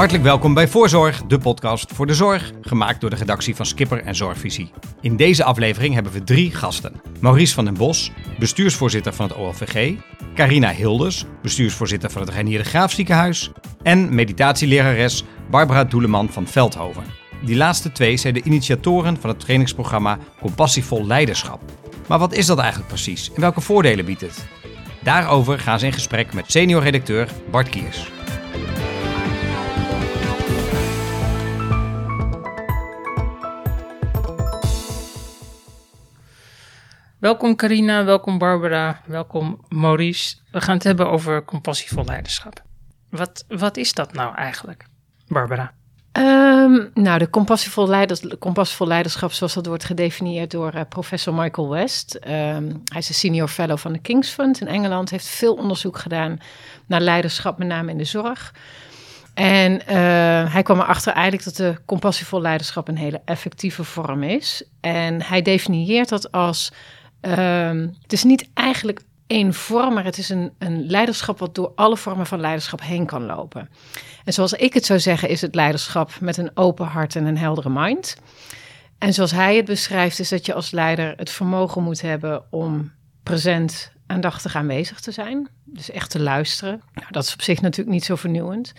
Hartelijk welkom bij Voorzorg, de podcast voor de zorg, gemaakt door de redactie van Skipper en Zorgvisie. In deze aflevering hebben we drie gasten. Maurice van den Bos, bestuursvoorzitter van het OLVG, Carina Hilders, bestuursvoorzitter van het Reinier de Graaf ziekenhuis en meditatielerares Barbara Doeleman van Veldhoven. Die laatste twee zijn de initiatoren van het trainingsprogramma Compassievol Leiderschap. Maar wat is dat eigenlijk precies en welke voordelen biedt het? Daarover gaan ze in gesprek met senior redacteur Bart Kiers. Welkom Carina, welkom Barbara, welkom Maurice. We gaan het hebben over compassievol leiderschap. Wat, wat is dat nou eigenlijk, Barbara? Um, nou, de compassievol, leiders, compassievol leiderschap, zoals dat wordt gedefinieerd door uh, professor Michael West. Um, hij is een senior fellow van de King's Fund in Engeland, heeft veel onderzoek gedaan naar leiderschap, met name in de zorg. En uh, hij kwam erachter eigenlijk dat de compassievol leiderschap een hele effectieve vorm is. En hij definieert dat als Um, het is niet eigenlijk één vorm, maar het is een, een leiderschap wat door alle vormen van leiderschap heen kan lopen. En zoals ik het zou zeggen, is het leiderschap met een open hart en een heldere mind. En zoals hij het beschrijft, is dat je als leider het vermogen moet hebben om present, aandachtig aanwezig te zijn. Dus echt te luisteren. Nou, dat is op zich natuurlijk niet zo vernieuwend.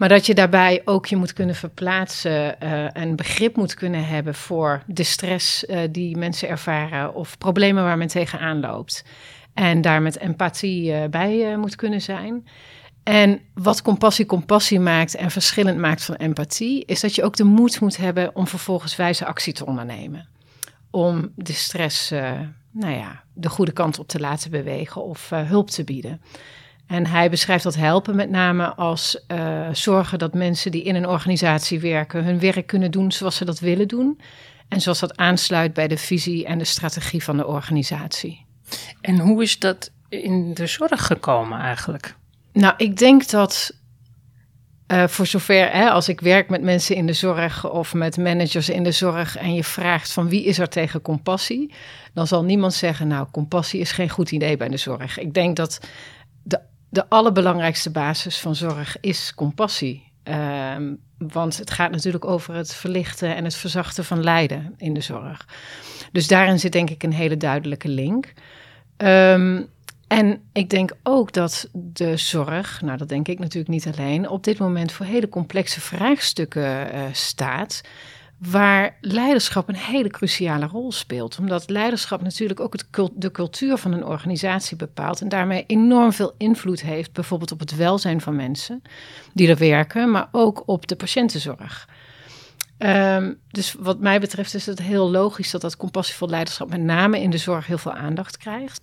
Maar dat je daarbij ook je moet kunnen verplaatsen uh, en begrip moet kunnen hebben voor de stress uh, die mensen ervaren of problemen waar men tegenaan loopt. En daar met empathie uh, bij moet kunnen zijn. En wat compassie compassie maakt en verschillend maakt van empathie, is dat je ook de moed moet hebben om vervolgens wijze actie te ondernemen. Om de stress, nou ja, de goede kant op te laten bewegen of hulp te bieden. En hij beschrijft dat helpen met name als uh, zorgen dat mensen die in een organisatie werken hun werk kunnen doen zoals ze dat willen doen. En zoals dat aansluit bij de visie en de strategie van de organisatie. En hoe is dat in de zorg gekomen eigenlijk? Nou, ik denk dat uh, voor zover, hè, als ik werk met mensen in de zorg of met managers in de zorg en je vraagt van wie is er tegen compassie, dan zal niemand zeggen, nou, compassie is geen goed idee bij de zorg. Ik denk dat de allerbelangrijkste basis van zorg is compassie. Um, want het gaat natuurlijk over het verlichten en het verzachten van lijden in de zorg. Dus daarin zit denk ik een hele duidelijke link. Um, en ik denk ook dat de zorg, nou dat denk ik natuurlijk niet alleen, op dit moment voor hele complexe vraagstukken uh, staat waar leiderschap een hele cruciale rol speelt. Omdat leiderschap natuurlijk ook het, de cultuur van een organisatie bepaalt en daarmee enorm veel invloed heeft, bijvoorbeeld op het welzijn van mensen die er werken, maar ook op de patiëntenzorg. Um, dus wat mij betreft is het heel logisch dat dat compassievol leiderschap met name in de zorg heel veel aandacht krijgt.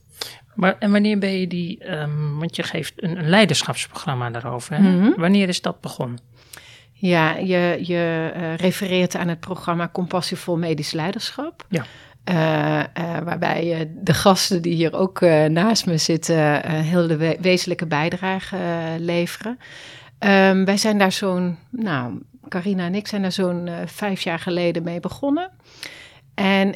Maar en wanneer ben je die, um, want je geeft een, een leiderschapsprogramma daarover, hè? Mm -hmm. wanneer is dat begonnen? Ja, je, je uh, refereert aan het programma Compassievol Medisch Leiderschap. Ja. Uh, uh, waarbij de gasten die hier ook naast me zitten heel de we wezenlijke bijdrage leveren. Um, wij zijn daar zo'n, nou, Carina en ik zijn daar zo'n vijf jaar geleden mee begonnen. En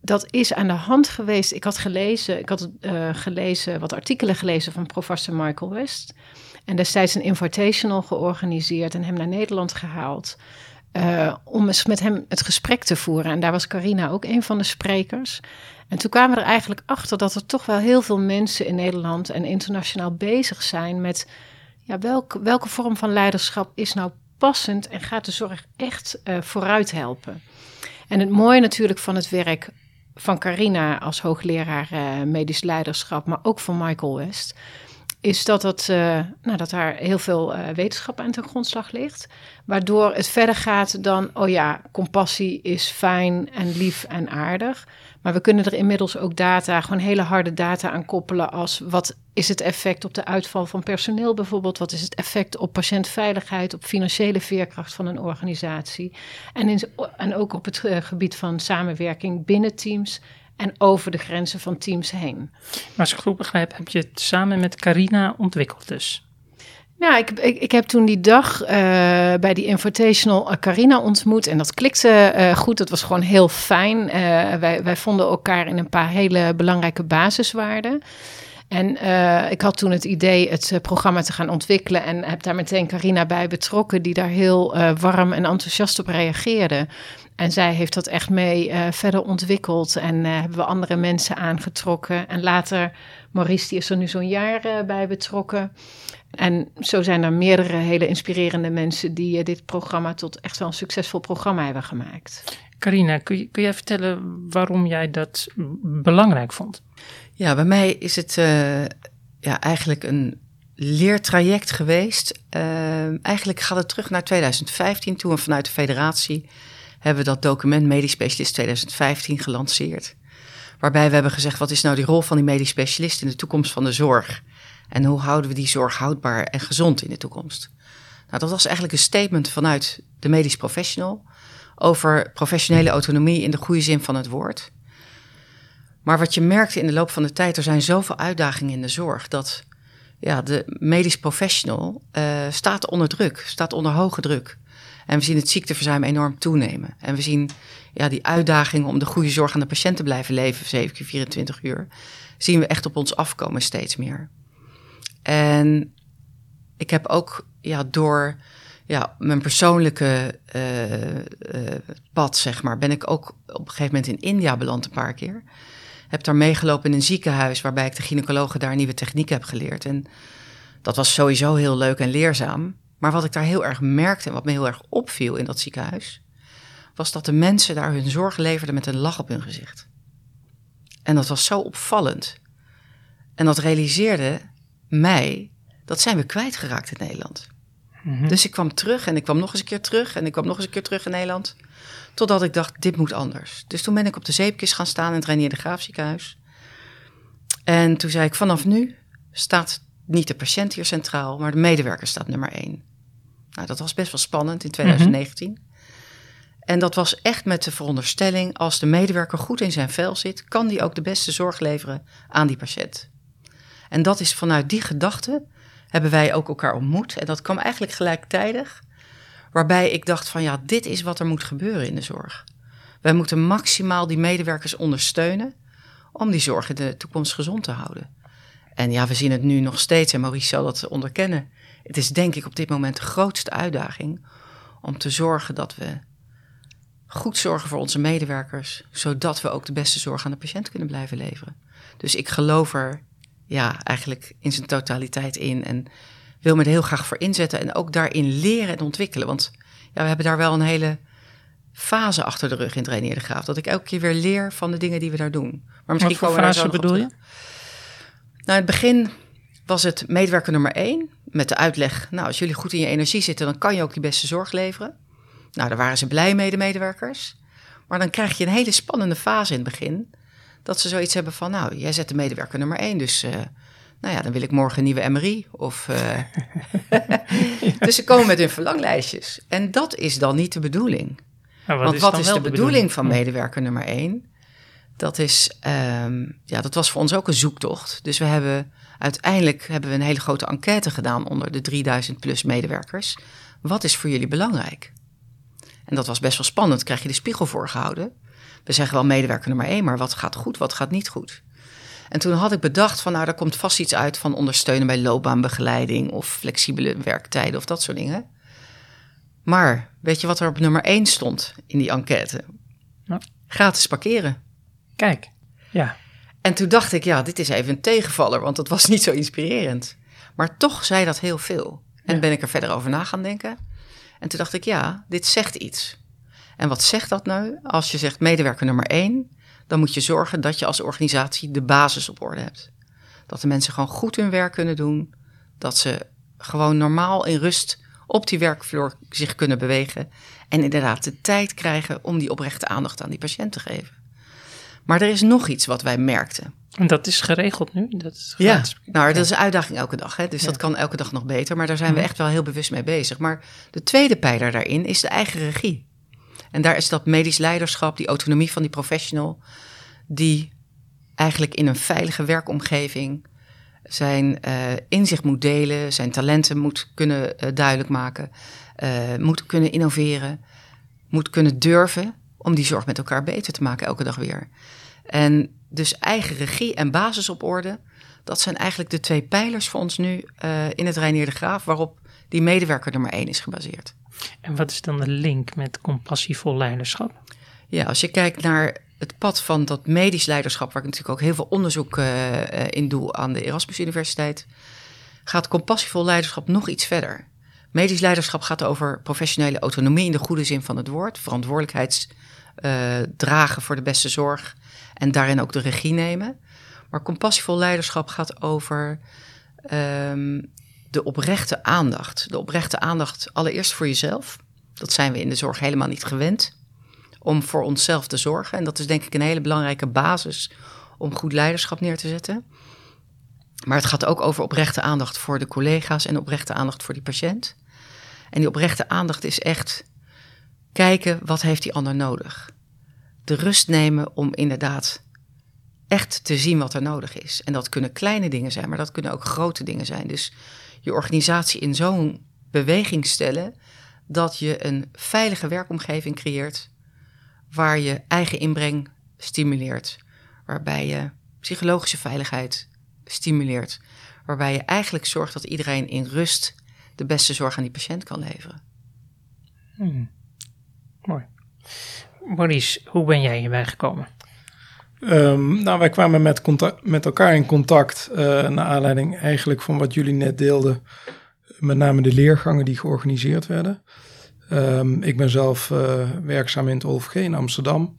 dat is aan de hand geweest. Ik had gelezen, ik had gelezen, wat artikelen gelezen van professor Michael West. En destijds een invitational georganiseerd en hem naar Nederland gehaald. Uh, om eens met hem het gesprek te voeren. En daar was Carina ook een van de sprekers. En toen kwamen we er eigenlijk achter dat er toch wel heel veel mensen in Nederland en internationaal bezig zijn met ja, welke, welke vorm van leiderschap is nou passend en gaat de zorg echt uh, vooruit helpen. En het mooie natuurlijk van het werk van Carina als hoogleraar uh, medisch leiderschap, maar ook van Michael West, is dat, het, uh, nou, dat daar heel veel uh, wetenschap aan ten grondslag ligt. Waardoor het verder gaat dan, oh ja, compassie is fijn en lief en aardig. Maar we kunnen er inmiddels ook data, gewoon hele harde data aan koppelen als wat is het effect op de uitval van personeel bijvoorbeeld? Wat is het effect op patiëntveiligheid, op financiële veerkracht van een organisatie? En, in, en ook op het uh, gebied van samenwerking binnen teams en over de grenzen van teams heen. Maar als ik goed begrijp, heb je het samen met Carina ontwikkeld dus? Ja, ik, ik, ik heb toen die dag uh, bij die Invitational uh, Carina ontmoet en dat klikte uh, goed. Dat was gewoon heel fijn. wij, wij vonden elkaar in een paar hele belangrijke basiswaarden. En uh, ik had toen het idee het uh, programma te gaan ontwikkelen en heb daar meteen Carina bij betrokken, die daar heel uh, warm en enthousiast op reageerde. En zij heeft dat echt mee verder ontwikkeld en hebben we andere mensen aangetrokken. En later, Maurice, die is er nu zo'n jaar bij betrokken. En zo zijn er meerdere hele inspirerende mensen die dit programma tot echt wel een succesvol programma hebben gemaakt. Carina, kun, kun jij vertellen waarom jij dat belangrijk vond? Ja, bij mij is het uh, ja, eigenlijk een leertraject geweest. Uh, eigenlijk gaat het terug naar 2015, toen we vanuit de federatie hebben we dat document Medisch Specialist 2015 gelanceerd. Waarbij we hebben gezegd, wat is nou die rol van die medisch specialist in de toekomst van de zorg? En hoe houden we die zorg houdbaar en gezond in de toekomst? Nou, dat was eigenlijk een statement vanuit de medisch professional over professionele autonomie in de goede zin van het woord. Maar wat je merkte in de loop van de tijd, er zijn zoveel uitdagingen in de zorg dat ja, de medisch professional uh, staat onder druk, staat onder hoge druk. En we zien het ziekteverzuim enorm toenemen. En we zien ja, die uitdagingen om de goede zorg aan de patiënt te blijven leven, 7 keer 24 uur, zien we echt op ons afkomen steeds meer. En ik heb ook ja, door ja, mijn persoonlijke uh, uh, pad, zeg maar, ben ik ook op een gegeven moment in India beland een paar keer. Heb daar meegelopen in een ziekenhuis waarbij ik de gynaecologen daar nieuwe techniek heb geleerd. En dat was sowieso heel leuk en leerzaam. Maar wat ik daar heel erg merkte en wat me heel erg opviel in dat ziekenhuis, was dat de mensen daar hun zorg leverden met een lach op hun gezicht. En dat was zo opvallend. En dat realiseerde mij, dat zijn we kwijtgeraakt in Nederland. Mhm. Dus ik kwam terug en ik kwam nog eens een keer terug en ik kwam nog eens een keer terug in Nederland. Totdat ik dacht, dit moet anders. Dus toen ben ik op de zeepkist gaan staan in het Reinier de Graaf ziekenhuis. En toen zei ik, vanaf nu staat niet de patiënt hier centraal, maar de medewerker staat nummer één. Nou, dat was best wel spannend in 2019. Mhm. En dat was echt met de veronderstelling, als de medewerker goed in zijn vel zit, kan die ook de beste zorg leveren aan die patiënt. En dat is vanuit die gedachte hebben wij ook elkaar ontmoet. En dat kwam eigenlijk gelijktijdig. Waarbij ik dacht van ja, dit is wat er moet gebeuren in de zorg. Wij moeten maximaal die medewerkers ondersteunen om die zorg in de toekomst gezond te houden. En ja, we zien het nu nog steeds en Maurice zal dat onderkennen. Het is denk ik op dit moment de grootste uitdaging om te zorgen dat we goed zorgen voor onze medewerkers, zodat we ook de beste zorg aan de patiënt kunnen blijven leveren. Dus ik geloof er ja, eigenlijk in zijn totaliteit in. En wil me er heel graag voor inzetten en ook daarin leren en ontwikkelen. Want ja, we hebben daar wel een hele fase achter de rug in Trainier de Graaf. Dat ik elke keer weer leer van de dingen die we daar doen. Maar misschien Wat voor fase bedoel je? Nou, in het begin was het medewerker nummer één. Met de uitleg, nou, als jullie goed in je energie zitten, dan kan je ook je beste zorg leveren. Nou, daar waren ze blij mee, de medewerkers. Maar dan krijg je een hele spannende fase in het begin dat ze zoiets hebben van, nou, jij zet de medewerker nummer één, dus uh, nou ja, dan wil ik morgen een nieuwe MRI. Of, uh... dus ze komen met hun verlanglijstjes. En dat is dan niet de bedoeling. wat Want is wat is de, bedoeling, van medewerker nummer één? Dat is, um, ja, dat was voor ons ook een zoektocht. Dus we hebben uiteindelijk hebben we een hele grote enquête gedaan onder de 3000 plus medewerkers. Wat is voor jullie belangrijk? En dat was best wel spannend. Krijg je de spiegel voorgehouden we zeggen wel medewerker nummer één, maar wat gaat goed, wat gaat niet goed? En toen had ik bedacht van nou, daar komt vast iets uit van ondersteunen bij loopbaanbegeleiding of flexibele werktijden of dat soort dingen. Maar weet je wat er op nummer één stond in die enquête? Gratis parkeren. Kijk, ja. En toen dacht ik, ja, dit is even een tegenvaller, want het was niet zo inspirerend. Maar toch zei dat heel veel. En ben ik er verder over na gaan denken. En toen dacht ik, ja, dit zegt iets. En wat zegt dat nou? Als je zegt medewerker nummer één, dan moet je zorgen dat je als organisatie de basis op orde hebt. Dat de mensen gewoon goed hun werk kunnen doen. Dat ze gewoon normaal in rust op die werkvloer zich kunnen bewegen. En inderdaad de tijd krijgen om die oprechte aandacht aan die patiënt te geven. Maar er is nog iets wat wij merkten. En dat is geregeld nu? Dat is ja, nou, dat is een uitdaging elke dag. Hè? Dus dat kan elke dag nog beter. Maar daar zijn we mhm. echt wel heel bewust mee bezig. Maar de tweede pijler daarin is de eigen regie. En daar is dat medisch leiderschap, die autonomie van die professional, die eigenlijk in een veilige werkomgeving zijn uh, inzicht moet delen, zijn talenten moet kunnen uh, duidelijk maken, uh, moet kunnen innoveren, moet kunnen durven om die zorg met elkaar beter te maken elke dag weer. En dus eigen regie en basis op orde, Dat zijn eigenlijk de twee pijlers voor ons nu in het Reinier de Graaf, waarop die medewerker nummer één is gebaseerd. En wat is dan de link met compassievol leiderschap? Ja, als je kijkt naar het pad van dat medisch leiderschap, waar ik natuurlijk ook heel veel onderzoek uh, in doe aan de Erasmus Universiteit, gaat compassievol leiderschap nog iets verder. Medisch leiderschap gaat over professionele autonomie in de goede zin van het woord, verantwoordelijkheid uh, dragen voor de beste zorg en daarin ook de regie nemen. Maar compassievol leiderschap gaat over um, de oprechte aandacht. De oprechte aandacht allereerst voor jezelf. Dat zijn we in de zorg helemaal niet gewend. Om voor onszelf te zorgen. En dat is denk ik een hele belangrijke basis om goed leiderschap neer te zetten. Maar het gaat ook over oprechte aandacht voor de collega's en oprechte aandacht voor die patiënt. En die oprechte aandacht is echt kijken wat heeft die ander nodig. De rust nemen om inderdaad echt te zien wat er nodig is. En dat kunnen kleine dingen zijn, maar dat kunnen ook grote dingen zijn. Dus je organisatie in zo'n beweging stellen dat je een veilige werkomgeving creëert waar je eigen inbreng stimuleert, waarbij je psychologische veiligheid stimuleert, waarbij je eigenlijk zorgt dat iedereen in rust de beste zorg aan die patiënt kan leveren. Hmm. Mooi. Maurice, hoe ben jij hierbij gekomen? Um, nou, wij kwamen met, met elkaar in contact uh, naar aanleiding eigenlijk van wat jullie net deelden. Met name de leergangen die georganiseerd werden. Um, ik ben zelf uh, werkzaam in het OLFG in Amsterdam.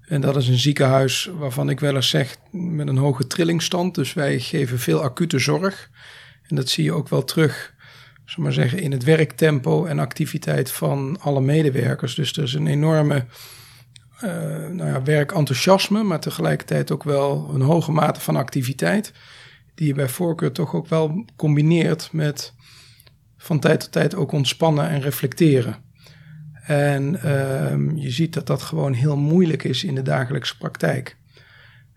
En dat is een ziekenhuis waarvan ik wel eens zeg met een hoge trillingstand. Dus wij geven veel acute zorg. En dat zie je ook wel terug, zal maar zeggen, in het werktempo en activiteit van alle medewerkers. Dus er is een enorme uh, nou ja, werkenthousiasme, maar tegelijkertijd ook wel een hoge mate van activiteit. Die je bij voorkeur toch ook wel combineert met van tijd tot tijd ook ontspannen en reflecteren. En uh, je ziet dat dat gewoon heel moeilijk is in de dagelijkse praktijk.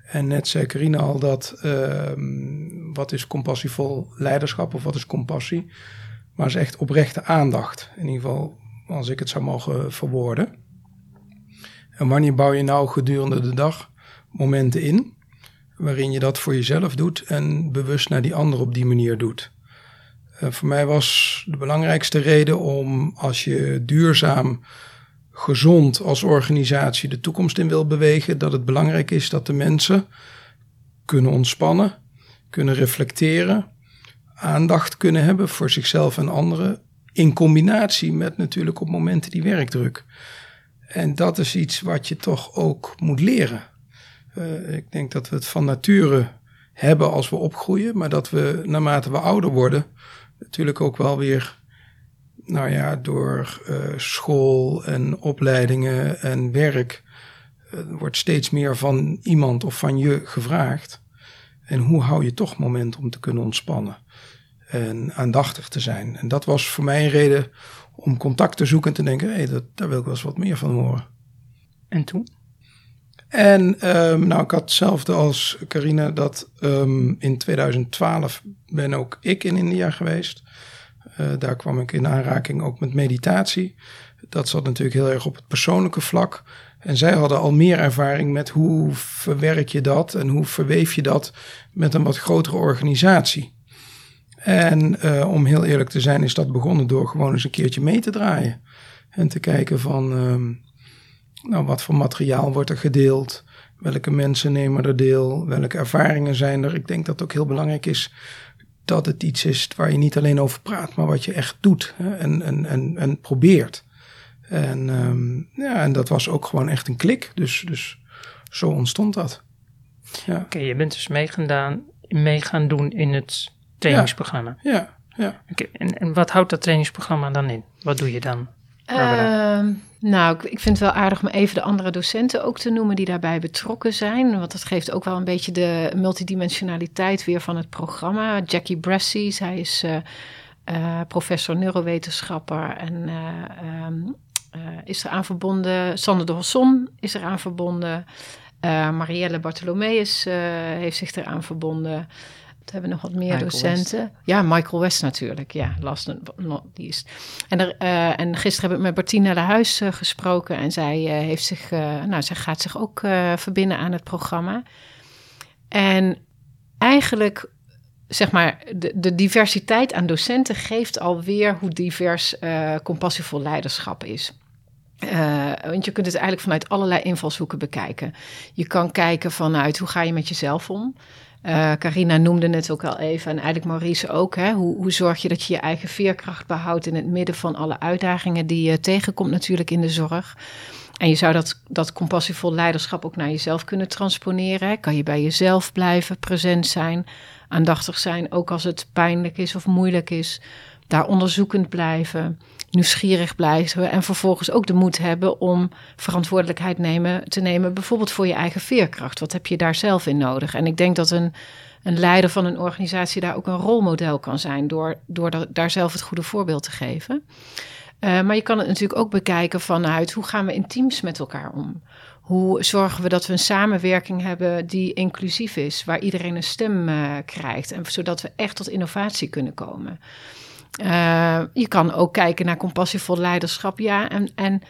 En net zei Carina al dat uh, wat is compassievol leiderschap of wat is compassie? Maar is echt oprechte aandacht. In ieder geval als ik het zou mogen verwoorden. En wanneer bouw je nou gedurende de dag momenten in waarin je dat voor jezelf doet en bewust naar die ander op die manier doet? En voor mij was de belangrijkste reden om als je duurzaam, gezond als organisatie de toekomst in wil bewegen, dat het belangrijk is dat de mensen kunnen ontspannen, kunnen reflecteren, aandacht kunnen hebben voor zichzelf en anderen, in combinatie met natuurlijk op momenten die werkdruk. En dat is iets wat je toch ook moet leren. Uh, ik denk dat we het van nature hebben als we opgroeien, maar dat we naarmate we ouder worden, natuurlijk ook wel weer, nou ja, door uh, school en opleidingen en werk, uh, wordt steeds meer van iemand of van je gevraagd. En hoe hou je toch moment om te kunnen ontspannen en aandachtig te zijn? En dat was voor mij een reden om contact te zoeken en te denken, hé, hey, dat, daar wil ik wel eens wat meer van horen. En toen? En um, nou, ik had hetzelfde als Carina, dat um, in 2012 ben ook ik in India geweest. Uh, daar kwam ik in aanraking ook met meditatie. Dat zat natuurlijk heel erg op het persoonlijke vlak. En zij hadden al meer ervaring met hoe verwerk je dat en hoe verweef je dat met een wat grotere organisatie. En uh, om heel eerlijk te zijn, is dat begonnen door gewoon eens een keertje mee te draaien. En te kijken van, um, nou, wat voor materiaal wordt er gedeeld? Welke mensen nemen er deel? Welke ervaringen zijn er? Ik denk dat het ook heel belangrijk is dat het iets is waar je niet alleen over praat, maar wat je echt doet hè? En, en, en, en probeert. En, um, ja, en dat was ook gewoon echt een klik. Dus, dus zo ontstond dat. Ja. Oké, je bent dus meegedaan, mee gaan doen in het trainingsprogramma. Ja, ja. Oké, en, en wat houdt dat trainingsprogramma dan in? Wat doe je dan? Uh, nou, ik, ik, vind het wel aardig om even de andere docenten ook te noemen die daarbij betrokken zijn. Want dat geeft ook wel een beetje de multidimensionaliteit weer van het programma. Jackie Bressy, zij is uh, uh, professor neurowetenschapper en um, is eraan verbonden. Sander de Hosson is eraan verbonden. Marielle Bartholomeus heeft zich eraan verbonden. Hebben nog wat meer docenten. Ja, Michael West natuurlijk. Ja, last die is. En, er, uh, en gisteren heb ik met Bertina de Huis uh, gesproken. En zij, uh, heeft zich, nou, zij gaat zich ook verbinden aan het programma. En eigenlijk zeg maar, de, de, diversiteit aan docenten geeft alweer hoe divers uh, compassievol leiderschap is. Uh, want je kunt het eigenlijk vanuit allerlei invalshoeken bekijken. Je kan kijken vanuit hoe ga je met jezelf om. Uh, Carina noemde het ook al even en eigenlijk Maurice ook. Hè? Hoe, hoe zorg je dat je je eigen veerkracht behoudt in het midden van alle uitdagingen die je tegenkomt natuurlijk in de zorg. En je zou dat, dat compassievol leiderschap ook naar jezelf kunnen transponeren. Kan je bij jezelf blijven, present zijn, aandachtig zijn, ook als het pijnlijk is of moeilijk is. Daar onderzoekend blijven, nieuwsgierig blijven en vervolgens ook de moed hebben om verantwoordelijkheid nemen, te nemen, bijvoorbeeld voor je eigen veerkracht. Wat heb je daar zelf in nodig? En ik denk dat een, een leider van een organisatie daar ook een rolmodel kan zijn door, door daar zelf het goede voorbeeld te geven. Uh, maar je kan het natuurlijk ook bekijken vanuit hoe gaan we in teams met elkaar om? Hoe zorgen we dat we een samenwerking hebben die inclusief is, waar iedereen een stem uh, krijgt, en zodat we echt tot innovatie kunnen komen? Uh, je kan ook kijken naar compassievol leiderschap, ja, en, en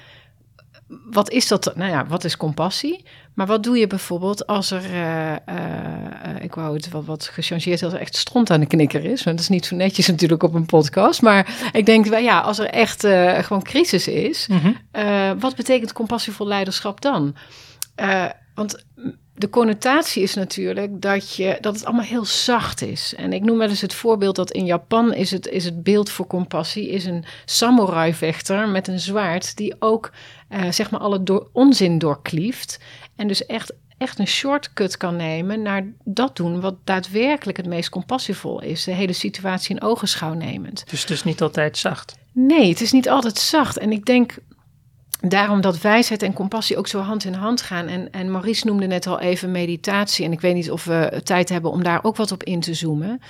wat is dat? Nou ja, wat is compassie? Maar wat doe je bijvoorbeeld als er, uh, uh, ik wou het wel wat gechangeerd, als er echt stront aan de knikker is. Want dat is niet zo netjes natuurlijk op een podcast. Maar ik denk, wel, ja, als er echt uh, gewoon crisis is, mm -hmm. wat betekent compassievol leiderschap dan? want de connotatie is natuurlijk dat, je, dat het allemaal heel zacht is. En ik noem wel eens het voorbeeld dat in Japan is het, is het beeld voor compassie... is een samurai-vechter met een zwaard die ook uh, zeg maar alle door, onzin doorklieft. En dus echt, echt een shortcut kan nemen naar dat doen wat daadwerkelijk het meest compassievol is. De hele situatie in ogenschouw nemend. Dus het is niet altijd zacht? Nee, het is niet altijd zacht. En ik denk daarom dat wijsheid en compassie ook zo hand in hand gaan. En, en Maurice noemde net al even meditatie. En ik weet niet of we tijd hebben om daar ook wat op in te zoomen.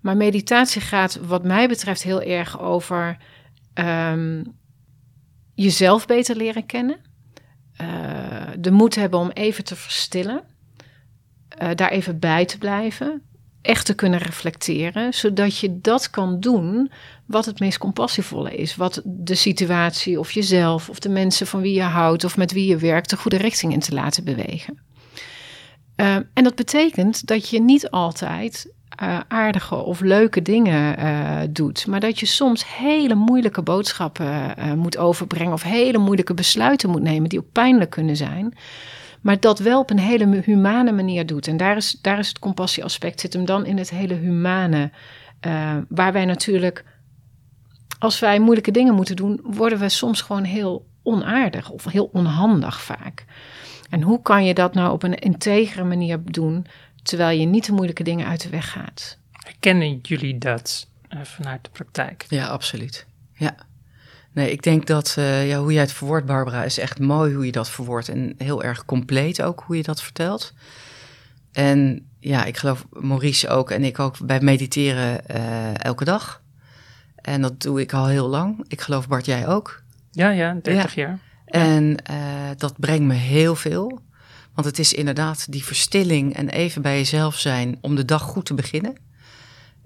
Maar meditatie gaat, wat mij betreft, heel erg over um, jezelf beter leren kennen. Uh, de moed hebben om even te verstillen. Uh, daar even bij te blijven echt te kunnen reflecteren, zodat je dat kan doen wat het meest compassievolle is. Wat de situatie of jezelf of de mensen van wie je houdt of met wie je werkt de goede richting in te laten bewegen. Uh, en dat betekent dat je niet altijd uh, aardige of leuke dingen uh, doet, maar dat je soms hele moeilijke boodschappen moet overbrengen of hele moeilijke besluiten moet nemen die ook pijnlijk kunnen zijn maar dat wel op een hele humane manier doet. En daar is, daar is het compassieaspect, zit hem dan in het hele humane. Uh, waar wij natuurlijk, als wij moeilijke dingen moeten doen, worden we soms gewoon heel onaardig of heel onhandig vaak. En hoe kan je dat nou op een integere manier doen, terwijl je niet de moeilijke dingen uit de weg gaat? Herkennen jullie dat uh, vanuit de praktijk? Ja, absoluut. Ja. Nee, ik denk dat uh, ja, hoe jij het verwoordt, Barbara, is echt mooi hoe je dat verwoordt. En heel erg compleet ook hoe je dat vertelt. En ja, ik geloof Maurice ook en ik ook bij mediteren uh, elke dag. En dat doe ik al heel lang. Ik geloof Bart, jij ook. Ja, ja, 30 jaar. En uh, dat brengt me heel veel. Want het is inderdaad die verstilling en even bij jezelf zijn om de dag goed te beginnen.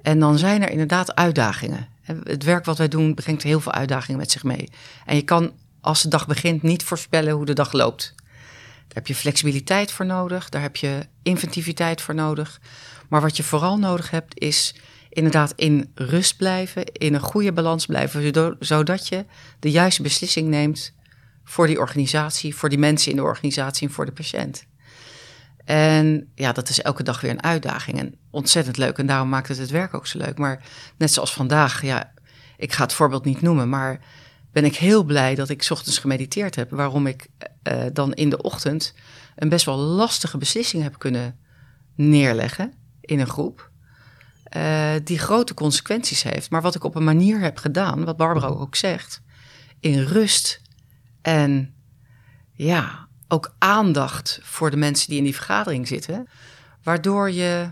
En dan zijn er inderdaad uitdagingen. Het werk wat wij doen brengt heel veel uitdagingen met zich mee. En je kan als de dag begint niet voorspellen hoe de dag loopt. Daar heb je flexibiliteit voor nodig, daar heb je inventiviteit voor nodig. Maar wat je vooral nodig hebt is inderdaad in rust blijven, in een goede balans blijven, zodat je de juiste beslissing neemt voor die organisatie, voor die mensen in de organisatie en voor de patiënt. En ja, dat is elke dag weer een uitdaging en ontzettend leuk. En daarom maakt het het werk ook zo leuk. Maar net zoals vandaag, ja, ik ga het voorbeeld niet noemen, maar ben ik heel blij dat ik ochtends gemediteerd heb. Waarom ik uh, dan in de ochtend een best wel lastige beslissing heb kunnen neerleggen in een groep. Uh, die grote consequenties heeft. Maar wat ik op een manier heb gedaan, wat Barbara ook zegt, in rust en ja, ook aandacht voor de mensen die in die vergadering zitten. Waardoor je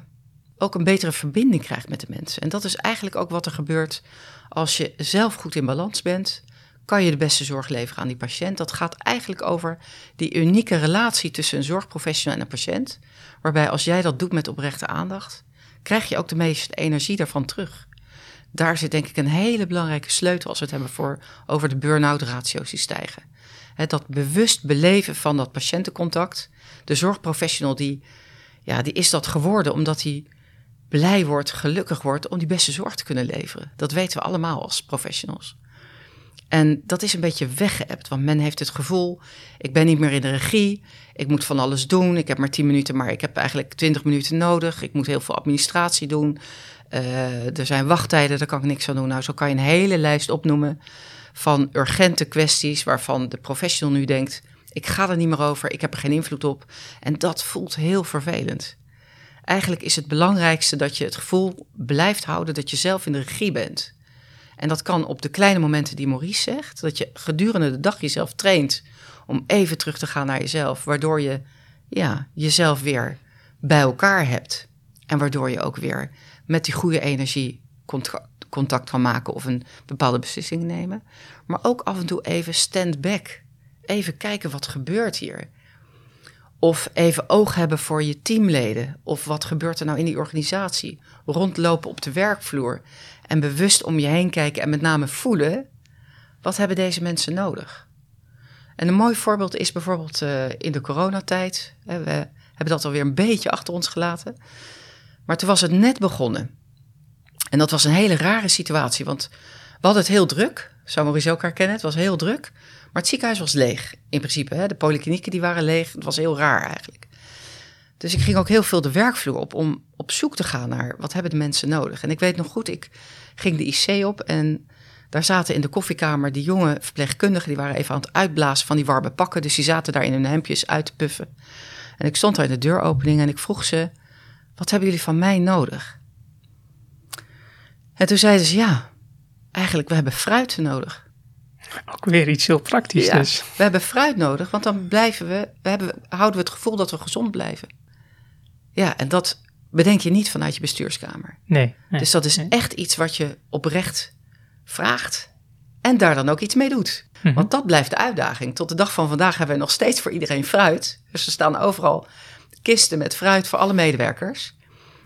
ook een betere verbinding krijgt met de mensen. En dat is eigenlijk ook wat er gebeurt als je zelf goed in balans bent. Kan je de beste zorg leveren aan die patiënt? Dat gaat eigenlijk over die unieke relatie tussen een zorgprofessional en een patiënt. Waarbij als jij dat doet met oprechte aandacht, krijg je ook de meeste energie daarvan terug. Daar zit denk ik een hele belangrijke sleutel als we het hebben voor, over de burn-out ratio's die stijgen dat bewust beleven van dat patiëntencontact. De zorgprofessional die, ja, die is dat geworden omdat hij blij wordt, gelukkig wordt om die beste zorg te kunnen leveren. Dat weten we allemaal als professionals. En dat is een beetje weggeëpt, want men heeft het gevoel: ik ben niet meer in de regie, ik moet van alles doen, ik heb maar 10 minuten, maar ik heb eigenlijk 20 minuten nodig, ik moet heel veel administratie doen, uh, er zijn wachttijden, daar kan ik niks aan doen. Nou, zo kan je een hele lijst opnoemen van urgente kwesties waarvan de professional nu denkt: ik ga er niet meer over, ik heb er geen invloed op. En dat voelt heel vervelend. Eigenlijk is het belangrijkste dat je het gevoel blijft houden dat je zelf in de regie bent. En dat kan op de kleine momenten die Maurice zegt, dat je gedurende de dag jezelf traint om even terug te gaan naar jezelf, waardoor je ja, jezelf weer bij elkaar hebt. En waardoor je ook weer met die goede energie contact kan maken of een bepaalde beslissing nemen. Maar ook af en toe even stand back. Even kijken wat gebeurt hier. Of even oog hebben voor je teamleden. Of wat gebeurt er nou in die organisatie? Rondlopen op de werkvloer. En bewust om je heen kijken en met name voelen. Wat hebben deze mensen nodig? En een mooi voorbeeld is bijvoorbeeld uh, in de coronatijd. We hebben dat alweer een beetje achter ons gelaten. Maar toen was het net begonnen. En dat was een hele rare situatie, want we hadden het heel druk. Zou Maurice ook herkennen, het was heel druk. Maar het ziekenhuis was leeg, in principe. Hè? De polyklinieken die waren leeg. Het was heel raar eigenlijk. Dus ik ging ook heel veel de werkvloer op om op zoek te gaan naar wat hebben de mensen nodig. En ik weet nog goed, ik ging de IC op en daar zaten in de koffiekamer die jonge verpleegkundigen, die waren even aan het uitblazen van die warme pakken. Dus die zaten daar in hun hemdjes uit te puffen. En ik stond daar in de deuropening en ik vroeg ze, wat hebben jullie van mij nodig? En toen zeiden ze, ja, eigenlijk, we hebben fruit nodig. Ook weer iets heel praktisch ja, dus. We hebben fruit nodig, want dan blijven we, we hebben, houden we het gevoel dat we gezond blijven. Ja, en dat bedenk je niet vanuit je bestuurskamer. Nee. dus dat is echt iets wat je oprecht vraagt en daar dan ook iets mee doet. Mhm. Want dat blijft de uitdaging. Tot de dag van vandaag hebben we nog steeds voor iedereen fruit. Dus er staan overal kisten met fruit voor alle medewerkers.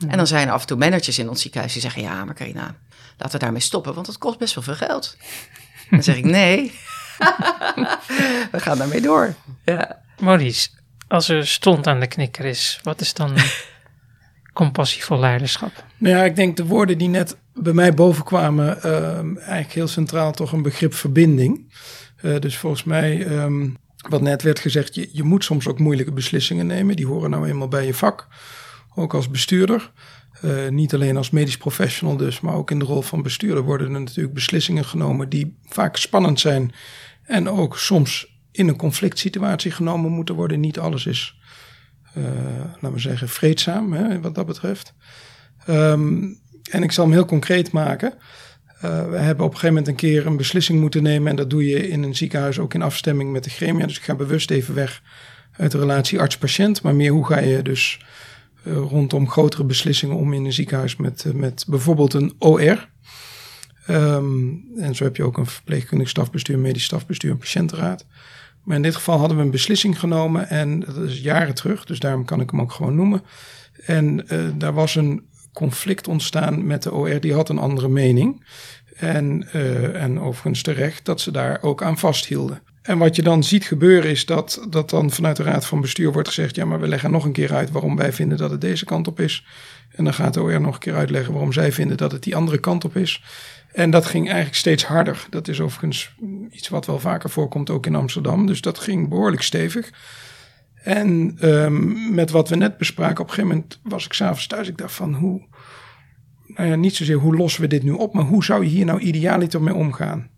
En dan zijn er af en toe managers in ons ziekenhuis die zeggen: Ja, maar Carina, laten we daarmee stoppen, want het kost best wel veel geld. Dan zeg ik: Nee, we gaan daarmee door. Ja. Maurice, als er stond aan de knikker is, wat is dan compassievol leiderschap? Nou ja, ik denk de woorden die net bij mij bovenkwamen, uh, eigenlijk heel centraal toch een begrip verbinding. Uh, dus volgens mij, um, wat net werd gezegd, je, je moet soms ook moeilijke beslissingen nemen. Die horen nou eenmaal bij je vak ook als bestuurder. Uh, niet alleen als medisch professional dus, maar ook in de rol van bestuurder worden er natuurlijk beslissingen genomen die vaak spannend zijn en ook soms in een conflict situatie genomen moeten worden. Niet alles is, uh, laten we zeggen, vreedzaam hè, wat dat betreft. Um, en ik zal hem heel concreet maken. Uh, we hebben op een gegeven moment een keer een beslissing moeten nemen. En dat doe je in een ziekenhuis ook in afstemming met de gremia. Dus ik ga bewust even weg uit de relatie arts-patiënt. Maar meer hoe ga je dus uh, rondom grotere beslissingen om in een ziekenhuis met, uh, met bijvoorbeeld een OR. Ehm, en zo heb je ook een verpleegkundig stafbestuur, medisch stafbestuur en patiëntenraad. Maar in dit geval hadden we een beslissing genomen en dat is jaren terug, dus daarom kan ik hem ook gewoon noemen. En uh, daar was een conflict ontstaan met de OR, die had een andere mening. En, en overigens terecht dat ze daar ook aan vasthielden. En wat je dan ziet gebeuren is dat, dat dan vanuit de Raad van Bestuur wordt gezegd: ja, maar we leggen nog een keer uit waarom wij vinden dat het deze kant op is. En dan gaat de OR nog een keer uitleggen waarom zij vinden dat het die andere kant op is. En dat ging eigenlijk steeds harder. Dat is overigens iets wat wel vaker voorkomt, ook in Amsterdam. Dus dat ging behoorlijk stevig. En um, met wat we net bespraken, op een gegeven moment was ik s'avonds thuis. Ik dacht van hoe, nou ja, niet zozeer hoe lossen we dit nu op, maar hoe zou je hier nou idealiter mee omgaan?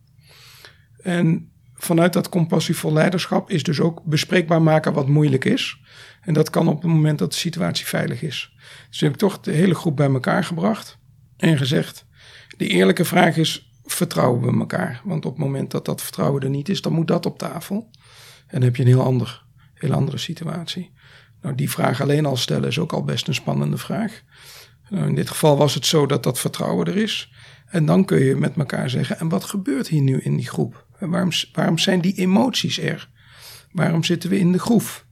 En vanuit dat compassievol leiderschap is dus ook bespreekbaar maken wat moeilijk is. En dat kan op het moment dat de situatie veilig is. Dus heb ik toch de hele groep bij elkaar gebracht en gezegd: de eerlijke vraag is: vertrouwen we elkaar? Want op het moment dat dat vertrouwen er niet is, dan moet dat op tafel. En dan heb je een heel, ander, heel andere situatie. Nou, die vraag alleen al stellen is ook al best een spannende vraag. Nou, in dit geval was het zo dat dat vertrouwen er is. En dan kun je met elkaar zeggen: en wat gebeurt hier nu in die groep? Waarom, waarom zijn die emoties er? Waarom zitten we in de groef?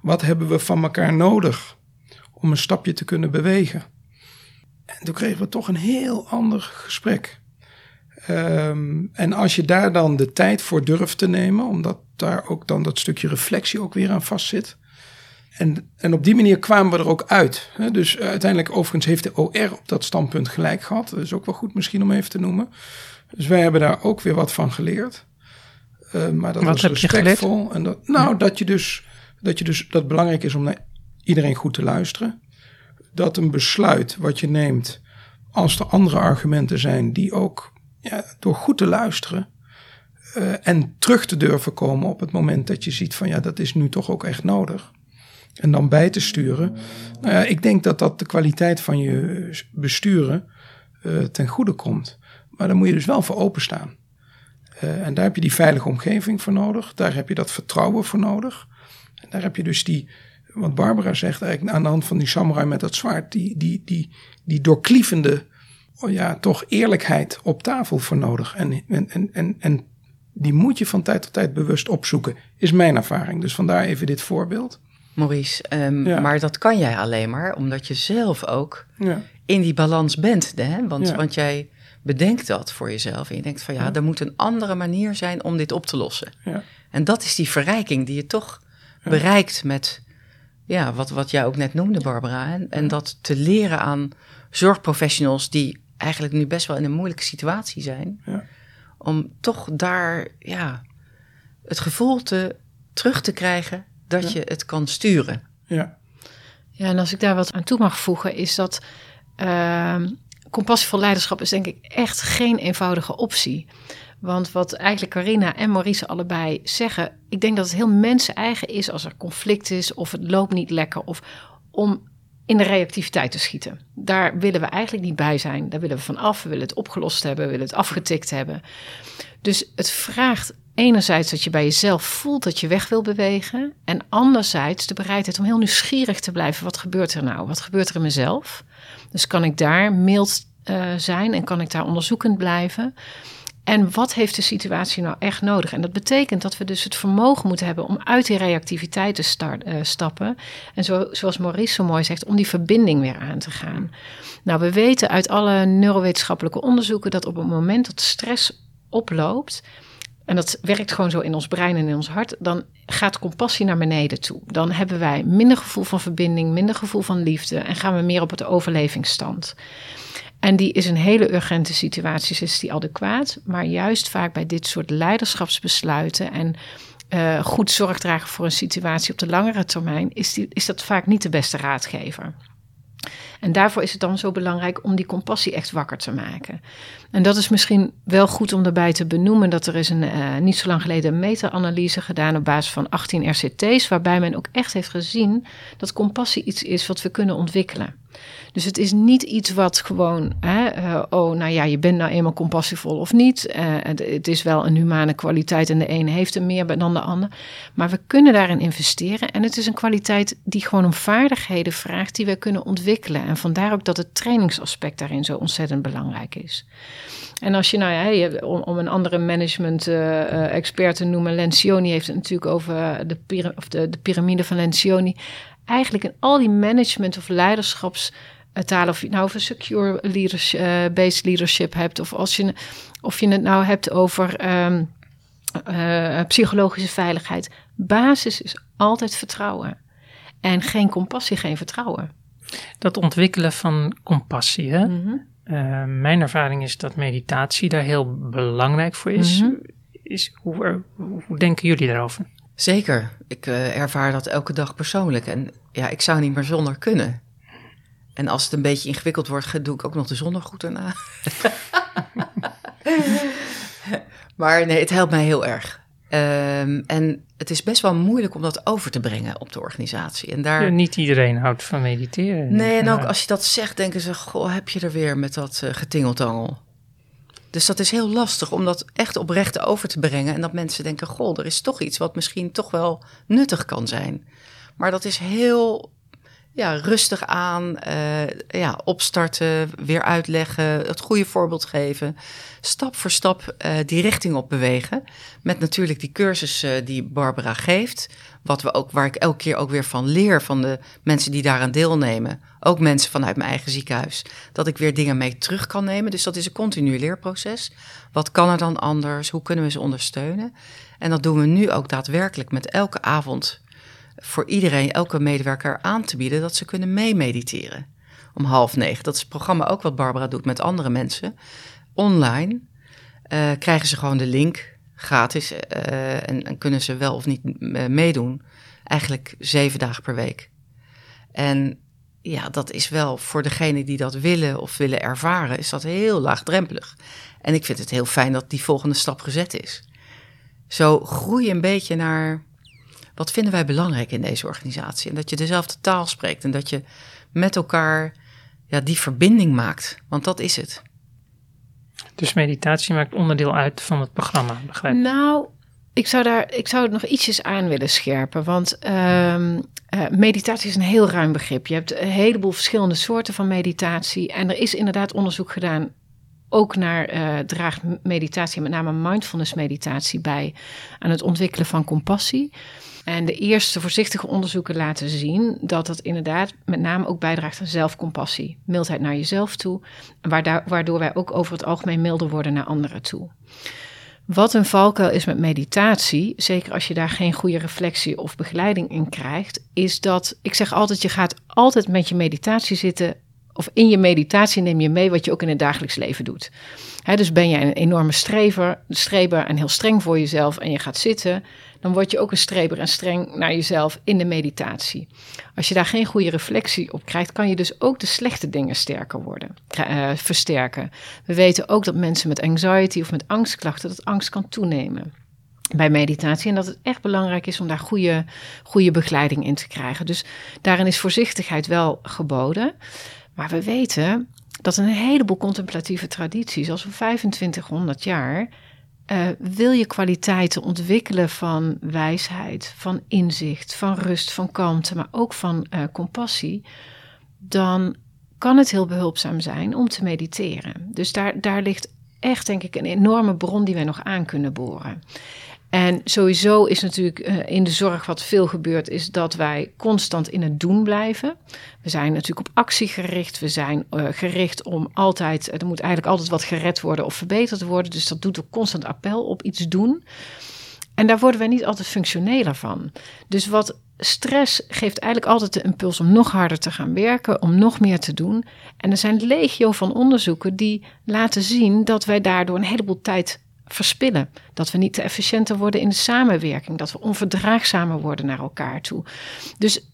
Wat hebben we van elkaar nodig om een stapje te kunnen bewegen? En toen kregen we toch een heel ander gesprek. Um, en als je daar dan de tijd voor durft te nemen, omdat daar ook dan dat stukje reflectie ook weer aan vastzit. en, en op die manier kwamen we er ook uit. Dus uiteindelijk, overigens, heeft de OR op dat standpunt gelijk gehad. Dat is ook wel goed misschien om even te noemen. Dus wij hebben daar ook weer wat van geleerd. Uh, maar dat wat was heb respectvol. je geleerd? En dat, nou, dat je dus dat je dus dat het belangrijk is om naar iedereen goed te luisteren. Dat een besluit wat je neemt, als er andere argumenten zijn die ook ja, door goed te luisteren uh, en terug te durven komen op het moment dat je ziet van ja, dat is nu toch ook echt nodig. En dan bij te sturen. Nou ja, ik denk dat dat de kwaliteit van je besturen uh, ten goede komt. Maar daar moet je dus wel voor openstaan. Uh, en daar heb je die veilige omgeving voor nodig. Daar heb je dat vertrouwen voor nodig. En daar heb je dus die, wat Barbara zegt eigenlijk aan de hand van die samurai met dat zwaard, die, die, die, die doorklievende, oh ja, toch eerlijkheid op tafel voor nodig. En, en, en, en, en die moet je van tijd tot tijd bewust opzoeken, is mijn ervaring. Dus vandaar even dit voorbeeld. Maurice, um, ja. maar dat kan jij alleen maar omdat je zelf ook ja. in die balans bent. Hè? Want, ja. want jij bedenkt dat voor jezelf en je denkt van ja, er moet een andere manier zijn om dit op te lossen. En dat is die verrijking die je toch bereikt met ja, wat, wat jij ook net noemde, Barbara. En, en dat te leren aan zorgprofessionals die eigenlijk nu best wel in een moeilijke situatie zijn. Ja. Om toch daar ja, het gevoel te, terug te krijgen dat ja. je het kan sturen. Ja. ja, en als ik daar wat aan toe mag voegen, is dat uh, compassievol leiderschap is denk ik echt geen eenvoudige optie. Want wat eigenlijk Carina en Maurice allebei zeggen, ik denk dat het heel mensen-eigen is als er conflict is of het loopt niet lekker of om in de reactiviteit te schieten. Daar willen we eigenlijk niet bij zijn. Daar willen we van af. We willen het opgelost hebben, we willen het afgetikt hebben. Dus het vraagt enerzijds dat je bij jezelf voelt dat je weg wil bewegen en anderzijds de bereidheid om heel nieuwsgierig te blijven. Wat gebeurt er nou? Wat gebeurt er in mezelf? Dus kan ik daar mild uh, zijn en kan ik daar onderzoekend blijven? En wat heeft de situatie nou echt nodig? En dat betekent dat we dus het vermogen moeten hebben om uit die reactiviteit te start, uh, stappen. En zo, zoals Maurice zo mooi zegt, om die verbinding weer aan te gaan. Nou, we weten uit alle neurowetenschappelijke onderzoeken dat op het moment dat stress oploopt. En dat werkt gewoon zo in ons brein en in ons hart. Dan gaat compassie naar beneden toe. Dan hebben wij minder gevoel van verbinding, minder gevoel van liefde. En gaan we meer op het overlevingsstand. En die is in hele urgente situaties is die adequaat. Maar juist vaak bij dit soort leiderschapsbesluiten en uh, goed zorg dragen voor een situatie op de langere termijn, is, die, is dat vaak niet de beste raadgever. En daarvoor is het dan zo belangrijk om die compassie echt wakker te maken. En dat is misschien wel goed om daarbij te benoemen dat er is een, uh, niet zo lang geleden een meta-analyse gedaan op basis van 18 RCT's, waarbij men ook echt heeft gezien dat compassie iets is wat we kunnen ontwikkelen. Dus het is niet iets wat gewoon, hè, uh, oh, nou ja, je bent nou eenmaal compassievol of niet. Uh, het, is wel een humane kwaliteit en de ene heeft er meer dan de ander. Maar we kunnen daarin investeren en het is een kwaliteit die gewoon om vaardigheden vraagt die we kunnen ontwikkelen. En vandaar ook dat het trainingsaspect daarin zo ontzettend belangrijk is. En als je, nou ja, om, om een andere management-expert uh, te noemen, Lencioni heeft het natuurlijk over de, of de piramide van Lencioni. Eigenlijk in al die management- of leiderschapstalen, of je nou over secure leadership, uh, based leadership hebt, of als je, of je het nou hebt over um, uh, psychologische veiligheid. Basis is altijd vertrouwen. En geen compassie, geen vertrouwen. Dat ontwikkelen van compassie, hè? Mm -hmm. Uh, mijn ervaring is dat meditatie daar heel belangrijk voor is. Mm -hmm. is hoe, hoe, denken jullie daarover? Zeker. Ik uh, ervaar dat elke dag persoonlijk. En ja, ik zou niet meer zonder kunnen. En als het een beetje ingewikkeld wordt, doe ik ook nog de zon nog goed erna. maar nee, het helpt mij heel erg. Um, en het is best wel moeilijk om dat over te brengen op de organisatie. En daar... Ja, niet iedereen houdt van mediteren. Nee, en ook als je dat zegt, denken ze: Goh, heb je er weer met dat uh, getingeltangel? Dus dat is heel lastig om dat echt oprecht over te brengen. En dat mensen denken: Goh, er is toch iets wat misschien toch wel nuttig kan zijn. Maar dat is heel ja, rustig aan, uh, ja, opstarten, weer uitleggen, het goede voorbeeld geven. Stap voor stap uh, die richting op bewegen. Met natuurlijk die cursus uh, die Barbara geeft. Wat we ook, waar ik elke keer ook weer van leer van de mensen die daaraan deelnemen. Ook mensen vanuit mijn eigen ziekenhuis. Dat ik weer dingen mee terug kan nemen. Dus dat is een continu leerproces. Wat kan er dan anders? Hoe kunnen we ze ondersteunen? En dat doen we nu ook daadwerkelijk met elke avond voor iedereen, elke medewerker aan te bieden dat ze kunnen meemediteren. Om half negen. Dat is het programma ook wat Barbara doet met andere mensen. Online uh, krijgen ze gewoon de link gratis uh, en, en, kunnen ze wel of niet meedoen. Eigenlijk zeven dagen per week. En ja, dat is wel voor degene die dat willen of willen ervaren, is dat heel laagdrempelig. En ik vind het heel fijn dat die volgende stap gezet is. Zo groei een beetje naar wat vinden wij belangrijk in deze organisatie. En dat je dezelfde taal spreekt en dat je met elkaar ja, die verbinding maakt. Want dat is het. Dus meditatie maakt onderdeel uit van het programma, begrijp ik? Nou, ik zou, daar, ik zou het nog ietsjes aan willen scherpen. Want um, uh, meditatie is een heel ruim begrip. Je hebt een heleboel verschillende soorten van meditatie. En er is inderdaad onderzoek gedaan ook naar uh, draagt meditatie, met name mindfulness meditatie, bij aan het ontwikkelen van compassie. En de eerste voorzichtige onderzoeken laten zien dat dat inderdaad met name ook bijdraagt aan zelfcompassie, mildheid naar jezelf toe, waardoor wij ook over het algemeen milder worden naar anderen toe. Wat een valkuil is met meditatie, zeker als je daar geen goede reflectie of begeleiding in krijgt, is dat ik zeg altijd: je gaat altijd met je meditatie zitten of in je meditatie neem je mee wat je ook in het dagelijks leven doet. dus ben jij een enorme strever, streber en heel streng voor jezelf en je gaat zitten, dan word je ook een streber en streng naar jezelf in de meditatie. Als je daar geen goede reflectie op krijgt, kan je dus ook de slechte dingen sterker worden, uh, versterken. We weten ook dat mensen met anxiety of met angstklachten, dat angst kan toenemen bij meditatie. En dat het echt belangrijk is om daar goede, goede begeleiding in te krijgen. Dus daarin is voorzichtigheid wel geboden. Maar we weten dat een heleboel contemplatieve tradities, als we 2500 jaar, uh, wil je kwaliteiten ontwikkelen van wijsheid, van inzicht, van rust, van kalmte, maar ook van uh, compassie, dan kan het heel behulpzaam zijn om te mediteren. Dus daar, daar ligt echt, denk ik, een enorme bron die wij nog aan kunnen boren. En sowieso is natuurlijk uh, in de zorg wat veel gebeurt, is dat wij constant in het doen blijven. We zijn natuurlijk op actie gericht. We zijn uh, gericht om altijd, er moet eigenlijk altijd wat gered worden of verbeterd worden. Dus dat doet ook constant appel op iets doen. En daar worden wij niet altijd functioneler van. Dus wat stress geeft eigenlijk altijd de impuls om nog harder te gaan werken, om nog meer te doen. En er zijn legio van onderzoeken die laten zien dat wij daardoor een heleboel tijd verspillen. Dat we niet te efficiënter worden in de samenwerking. Dat we onverdraagzamer worden naar elkaar toe. Dus,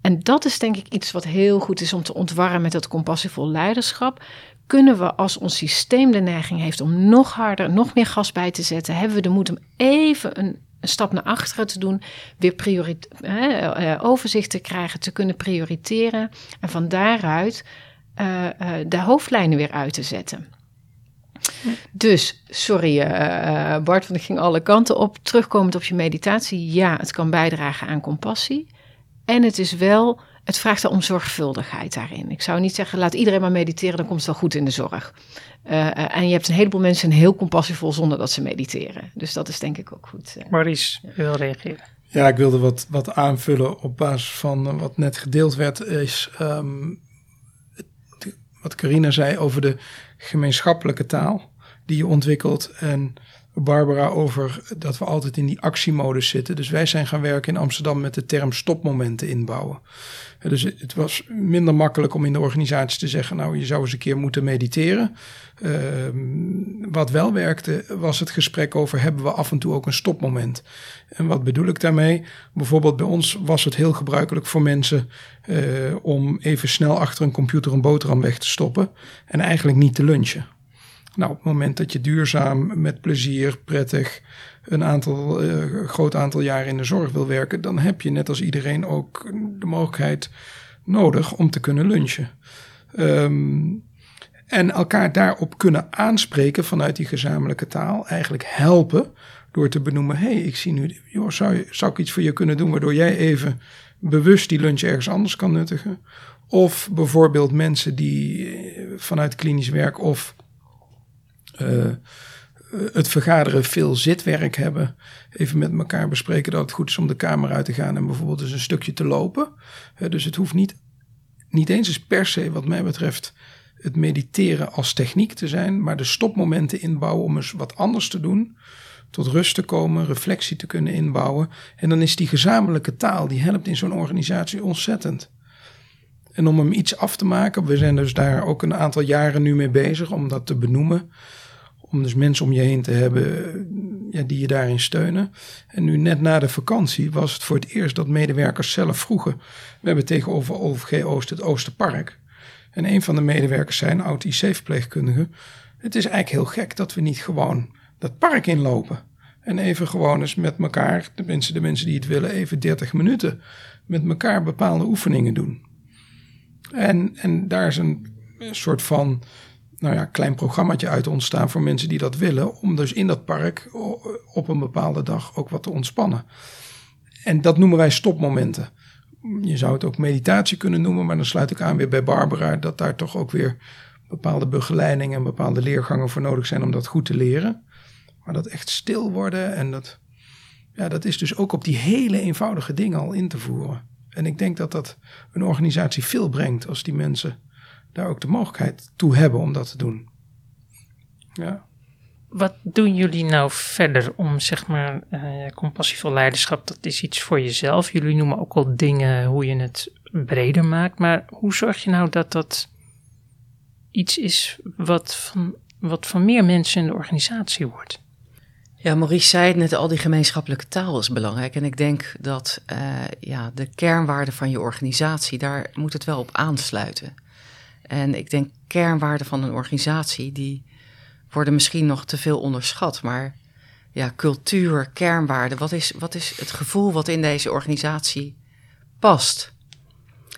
en dat is denk ik iets wat heel goed is om te ontwarren met dat compassievol leiderschap. Kunnen we als ons systeem de neiging heeft om nog harder, nog meer gas bij te zetten, hebben we de moed om even een, stap naar achteren te doen, weer priorit eh, overzicht te krijgen, te kunnen prioriteren en van daaruit uh, de hoofdlijnen weer uit te zetten. Dus, sorry uh, Bart, want ik ging alle kanten op. Terugkomend op je meditatie, ja, het kan bijdragen aan compassie. En het is wel, het vraagt om zorgvuldigheid daarin. Ik zou niet zeggen, laat iedereen maar mediteren, dan komt het wel goed in de zorg. Uh, en je hebt een heleboel mensen heel compassievol zonder dat ze mediteren. Dus dat is denk ik ook goed. Maurice, je wil reageren. Ja, ik wilde wat, wat aanvullen op basis van wat net gedeeld werd. Is um, wat Carina zei over de gemeenschappelijke taal die je ontwikkelt. En Barbara over dat we altijd in die actiemodus zitten. Dus wij zijn gaan werken in Amsterdam met de term stopmomenten inbouwen. Dus het was minder makkelijk om in de organisatie te zeggen: Nou, je zou eens een keer moeten mediteren. Ehm, wat wel werkte, was het gesprek over: hebben we af en toe ook een stopmoment? En wat bedoel ik daarmee? Bijvoorbeeld bij ons was het heel gebruikelijk voor mensen uh, om even snel achter een computer een boterham weg te stoppen en eigenlijk niet te lunchen. Nou, op het moment dat je duurzaam, met plezier, prettig een aantal, uh, groot aantal jaren in de zorg wil werken, dan heb je net als iedereen ook de mogelijkheid nodig om te kunnen lunchen. Um, en elkaar daarop kunnen aanspreken vanuit die gezamenlijke taal, eigenlijk helpen door te benoemen: hé, hey, ik zie nu, zou, je, zou ik iets voor je kunnen doen waardoor jij even bewust die lunch ergens anders kan nuttigen? Of bijvoorbeeld mensen die eh, vanuit klinisch werk of uh, het vergaderen veel zitwerk hebben. Even met elkaar bespreken dat het goed is om de kamer uit te gaan en bijvoorbeeld eens een stukje te lopen. Dus het hoeft niet, niet eens eens per se, wat mij betreft, het mediteren als techniek te zijn, maar de stopmomenten inbouwen om eens wat anders te doen. tot rust te komen, reflectie te kunnen inbouwen. En dan is die gezamenlijke taal, die helpt in zo'n organisatie ontzettend. En om hem iets af te maken, we zijn dus daar ook een aantal jaren nu mee bezig om dat te benoemen. Om dus mensen om je heen te hebben ja, die je daarin steunen. En nu net na de vakantie was het voor het eerst dat medewerkers zelf vroegen. We hebben tegenover OVG Oost het Oosterpark. En een van de medewerkers zijn oud IC-verpleegkundige. Het is eigenlijk heel gek dat we niet gewoon dat park inlopen. En even gewoon eens met elkaar, tenminste de mensen die het willen, even 30 minuten met elkaar bepaalde oefeningen doen. En, en daar is een soort van nou ja, klein programmaatje uit ontstaan voor mensen die dat willen. Om dus in dat park op een bepaalde dag ook wat te ontspannen. En dat noemen wij stopmomenten. Je zou het ook meditatie kunnen noemen, maar dan sluit ik aan weer bij Barbara dat daar toch ook weer bepaalde begeleiding en bepaalde leergangen voor nodig zijn om dat goed te leren. Maar dat echt stil worden en dat, ja, dat is dus ook op die hele eenvoudige dingen al in te voeren. En ik denk dat dat een organisatie veel brengt als die mensen daar ook de mogelijkheid toe hebben om dat te doen. Ja. Wat doen jullie nou verder om, zeg maar, uh, compassievol leiderschap, dat is iets voor jezelf. Jullie noemen ook al dingen hoe je het breder maakt. Maar hoe zorg je nou dat dat iets is wat van, wat van meer mensen in de organisatie wordt? Ja, Maurice zei het net al, die gemeenschappelijke taal is belangrijk. En ik denk dat uh, ja, de kernwaarden van je organisatie, daar moet het wel op aansluiten. En ik denk kernwaarden van een organisatie, die worden misschien nog te veel onderschat. Maar ja, cultuur, kernwaarden, wat is, wat is het gevoel wat in deze organisatie past?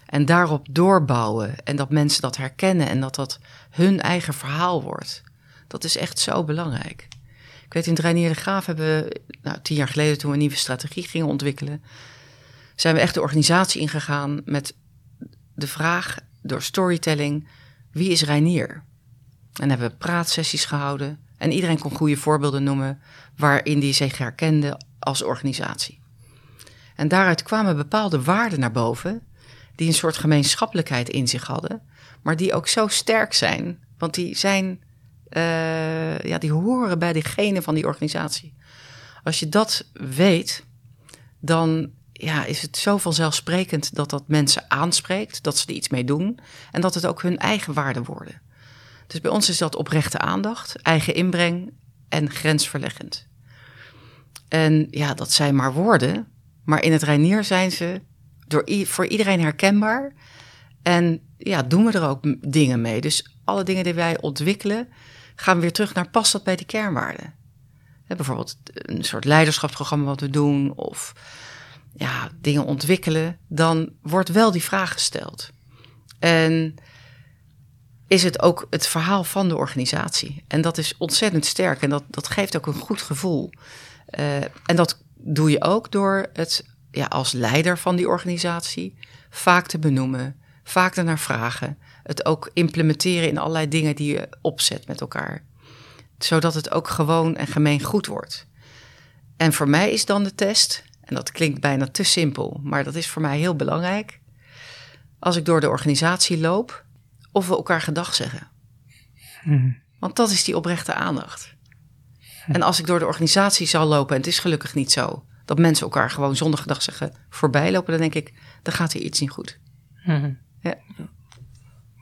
En daarop doorbouwen en dat mensen dat herkennen en dat dat hun eigen verhaal wordt. Dat is echt zo belangrijk. Ik weet, in het Reinier de Graaf hebben we nou, tien jaar geleden toen we een nieuwe strategie gingen ontwikkelen, zijn we echt de organisatie ingegaan met de vraag door storytelling, wie is Reinier? En hebben we praatsessies gehouden en iedereen kon goede voorbeelden noemen waarin die zich herkende als organisatie. En daaruit kwamen bepaalde waarden naar boven die een soort gemeenschappelijkheid in zich hadden, maar die ook zo sterk zijn, want die zijn, uh, ja, die horen bij degene van die organisatie. Als je dat weet, dan ja, is het zo vanzelfsprekend dat dat mensen aanspreekt, dat ze er iets mee doen en dat het ook hun eigen waarden worden. Dus bij ons is dat oprechte aandacht, eigen inbreng en grensverleggend. En ja, dat zijn maar woorden, maar in het Reinier zijn ze door, voor iedereen herkenbaar. En ja, doen we er ook dingen mee. Dus alle dingen die wij ontwikkelen, gaan we weer terug naar past dat bij de kernwaarden. bijvoorbeeld een soort leiderschapsprogramma wat we doen, of ja, dingen ontwikkelen, dan wordt wel die vraag gesteld. En is het ook het verhaal van de organisatie. En dat is ontzettend sterk en dat, dat geeft ook een goed gevoel. Uh, en dat doe je ook door het ja, als leider van die organisatie vaak te benoemen, vaak ernaar vragen. Het ook implementeren in allerlei dingen die je opzet met elkaar. Zodat het ook gewoon en gemeen goed wordt. En voor mij is dan de test, en dat klinkt bijna te simpel, maar dat is voor mij heel belangrijk. Als ik door de organisatie loop, of we elkaar gedag zeggen. Hmm. Want dat is die oprechte aandacht. En als ik door de organisatie zal lopen, en het is gelukkig niet zo, dat mensen elkaar gewoon zonder gedag zeggen voorbij lopen, dan denk ik, dan gaat hier iets niet goed. Hmm. Ja.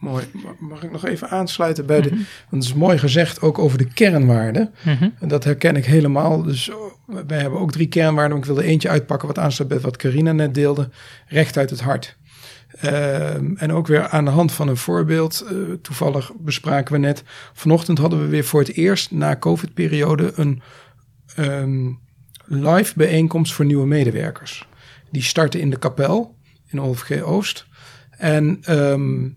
Mooi. Mag ik nog even aansluiten bij de. Want het is mooi gezegd ook over de kernwaarden. En dat herken ik helemaal. Dus wij hebben ook drie kernwaarden. Ik wilde eentje uitpakken wat aansluit bij wat Carina net deelde. Recht uit het hart. Ehm, en ook weer aan de hand van een voorbeeld. Uh, toevallig bespraken we net. Vanochtend hadden we weer voor het eerst na COVID-periode een um, live bijeenkomst voor nieuwe medewerkers. Die starten in de kapel in OVG Oost. En um,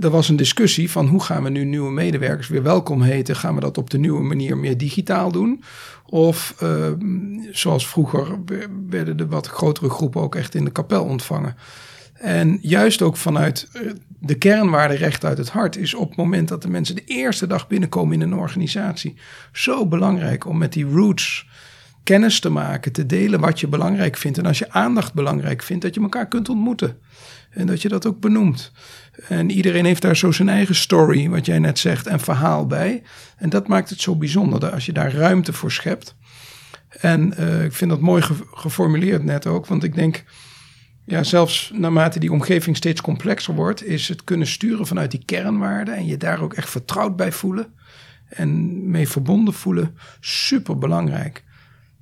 er was een discussie van hoe gaan we nu nieuwe medewerkers weer welkom heten? Gaan we dat op de nieuwe manier meer digitaal doen? Of zoals vroeger werden de wat grotere groepen ook echt in de kapel ontvangen. En juist ook vanuit eh, de kernwaarde recht uit het hart is op het moment dat de mensen de eerste dag binnenkomen in een organisatie zo belangrijk om met die roots kennis te maken, te delen wat je belangrijk vindt. En als je aandacht belangrijk vindt, dat je elkaar kunt ontmoeten. En dat je dat ook benoemt. En iedereen heeft daar zo zijn eigen story, wat jij net zegt, en verhaal bij. En dat maakt het zo bijzonder als je daar ruimte voor schept. En ik vind dat mooi geformuleerd net ook, want ik denk, ja, zelfs naarmate die omgeving steeds complexer wordt, is het kunnen sturen vanuit die kernwaarden en je daar ook echt vertrouwd bij voelen en mee verbonden voelen, super belangrijk.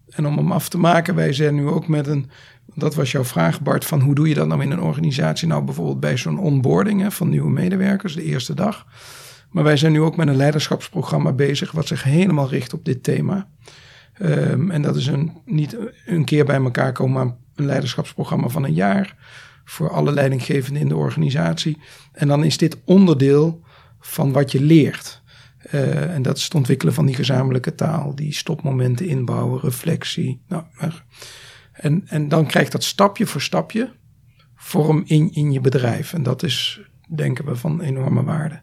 En om hem af te maken, wij zijn nu ook met een, dat was jouw vraag Bart, van hoe doe je dat nou in een organisatie? Nou bijvoorbeeld bij zo'n onboarding hè, van nieuwe medewerkers, de eerste dag. Maar wij zijn nu ook met een leiderschapsprogramma bezig, wat zich helemaal richt op dit thema. Um, en dat is een, niet een keer bij elkaar komen, maar een leiderschapsprogramma van een jaar voor alle leidinggevenden in de organisatie. En dan is dit onderdeel van wat je leert. Uh, en dat is het ontwikkelen van die gezamenlijke taal, die stopmomenten inbouwen, reflectie. Nou, en, en dan krijgt dat stapje voor stapje vorm in, in je bedrijf. En dat is, denken we, van enorme waarde.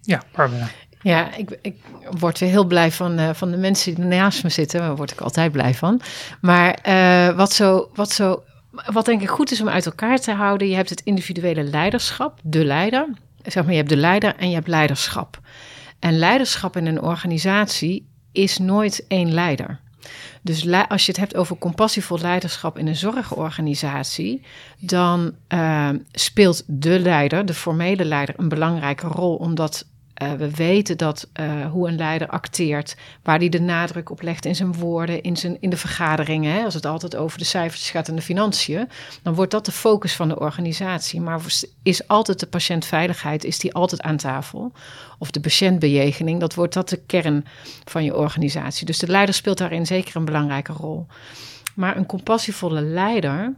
Ja, Barbara. Ja, ik, ik word weer heel blij van, uh, van de mensen die naast me zitten. Daar word ik altijd blij van. Maar uh, wat, zo, wat, zo, wat denk ik goed is om uit elkaar te houden... je hebt het individuele leiderschap, de leider. Zeg maar, je hebt de leider en je hebt leiderschap. En leiderschap in een organisatie is nooit één leider. Dus als je het hebt over compassievol leiderschap in een zorgorganisatie, dan uh, speelt de leider, de formele leider, een belangrijke rol, omdat uh, we weten dat uh, hoe een leider acteert, waar hij de nadruk op legt in zijn woorden, in, zijn, in de vergaderingen. Hè, als het altijd over de cijfers gaat en de financiën, dan wordt dat de focus van de organisatie. Maar is altijd de patiëntveiligheid, is die altijd aan tafel? Of de patiëntbejegening, dat wordt dat de kern van je organisatie. Dus de leider speelt daarin zeker een belangrijke rol. Maar een compassievolle leider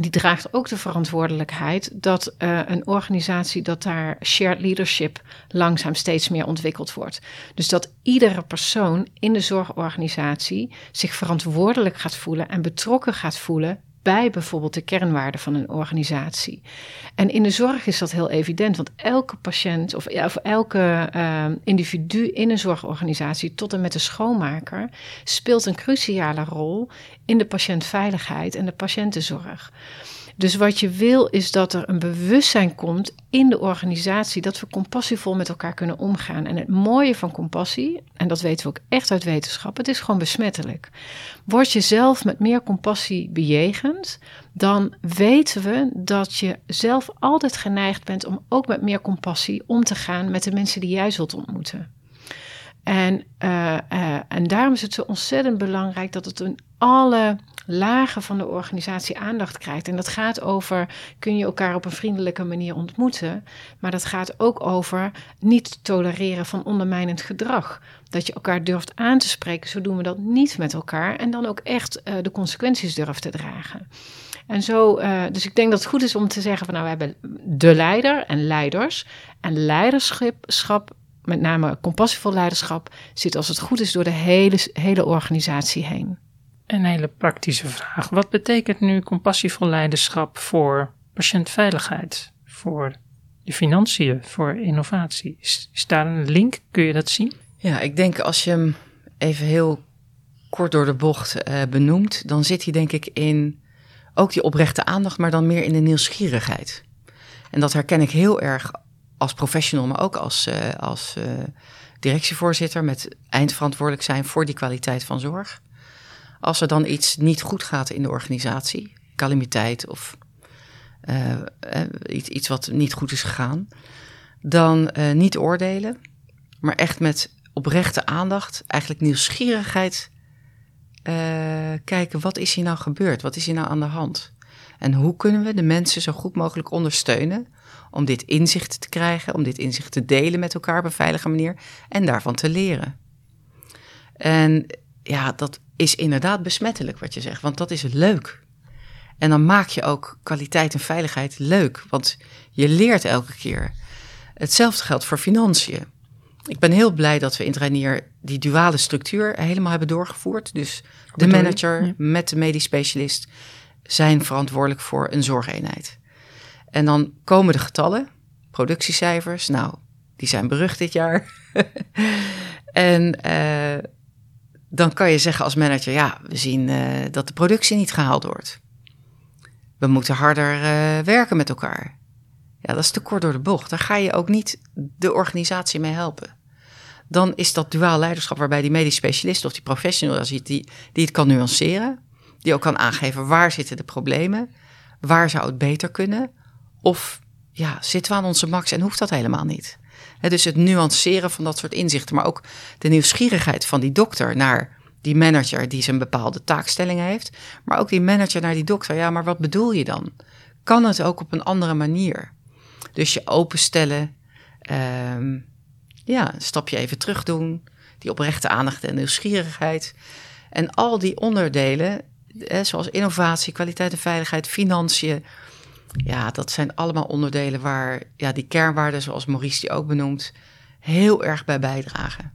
die draagt ook de verantwoordelijkheid dat uh, een organisatie, dat daar shared leadership langzaam steeds meer ontwikkeld wordt. Dus dat iedere persoon in de zorgorganisatie zich verantwoordelijk gaat voelen en betrokken gaat voelen bij bijvoorbeeld de kernwaarden van een organisatie. En in de zorg is dat heel evident, want elke patiënt of, of elke uh, individu in een zorgorganisatie, tot en met de schoonmaker, speelt een cruciale rol in de patiëntveiligheid en de patiëntenzorg. Dus wat je wil is dat er een bewustzijn komt in de organisatie dat we compassievol met elkaar kunnen omgaan. En het mooie van compassie, en dat weten we ook echt uit wetenschap, het is gewoon besmettelijk. Word je zelf met meer compassie bejegend, dan weten we dat je zelf altijd geneigd bent om ook met meer compassie om te gaan met de mensen die jij zult ontmoeten. En, uh, uh, en daarom is het zo ontzettend belangrijk dat het in alle lagen van de organisatie aandacht krijgt. En dat gaat over, kun je elkaar op een vriendelijke manier ontmoeten, maar dat gaat ook over niet tolereren van ondermijnend gedrag. Dat je elkaar durft aan te spreken, zo doen we dat niet met elkaar. En dan ook echt uh, de consequenties durft te dragen. En zo, uh, dus ik denk dat het goed is om te zeggen van nou, we hebben de leider en leiders. En leiderschap, met name compassievol leiderschap, zit als het goed is door de hele, hele organisatie heen. Een hele praktische vraag. Wat betekent nu compassievol leiderschap voor patiëntveiligheid, voor de financiën, voor innovatie? Is, daar een link? Kun je dat zien? Ja, ik denk als je hem even heel kort door de bocht uh, benoemt, dan zit hij denk ik in ook die oprechte aandacht, maar dan meer in de nieuwsgierigheid. En dat herken ik heel erg als professional, maar ook als, uh, als uh, directievoorzitter met eindverantwoordelijk zijn voor die kwaliteit van zorg. Als er dan iets niet goed gaat in de organisatie, calamiteit of uh, iets, iets wat niet goed is gegaan, dan uh, niet oordelen, maar echt met oprechte aandacht, eigenlijk nieuwsgierigheid kijken, wat is hier nou gebeurd? Wat is hier nou aan de hand? En hoe kunnen we de mensen zo goed mogelijk ondersteunen om dit inzicht te krijgen, om dit inzicht te delen met elkaar op een veilige manier en daarvan te leren? En ja, dat is inderdaad besmettelijk wat je zegt, want dat is leuk. En dan maak je ook kwaliteit en veiligheid leuk, want je leert elke keer. Hetzelfde geldt voor financiën. Ik ben heel blij dat we in Trainier die duale structuur helemaal hebben doorgevoerd. Dus de manager met de medisch specialist zijn verantwoordelijk voor een zorgeenheid. En dan komen de getallen, productiecijfers. Nou, die zijn berucht dit jaar. en uh, dan kan je zeggen als manager, ja, we zien uh, dat de productie niet gehaald wordt. We moeten harder uh, werken met elkaar. Ja, dat is te kort door de bocht. Daar ga je ook niet de organisatie mee helpen. dan is dat duaal leiderschap waarbij die medisch specialist of die professional ziet die, die het kan nuanceren, die ook kan aangeven waar zitten de problemen, waar zou het beter kunnen, of ja, zitten we aan onze max en hoeft dat helemaal niet. Dus het nuanceren van dat soort inzichten, maar ook de nieuwsgierigheid van die dokter naar die manager die zijn bepaalde taakstelling heeft, maar ook die manager naar die dokter. Ja, maar wat bedoel je dan? Kan het ook op een andere manier? Dus je openstellen, um, ja, een stapje even terug doen, die oprechte aandacht en nieuwsgierigheid. En al die onderdelen, zoals innovatie, kwaliteit en veiligheid, financiën, ja, dat zijn allemaal onderdelen waar ja, die kernwaarden, zoals Maurice die ook benoemt, heel erg bij bijdragen.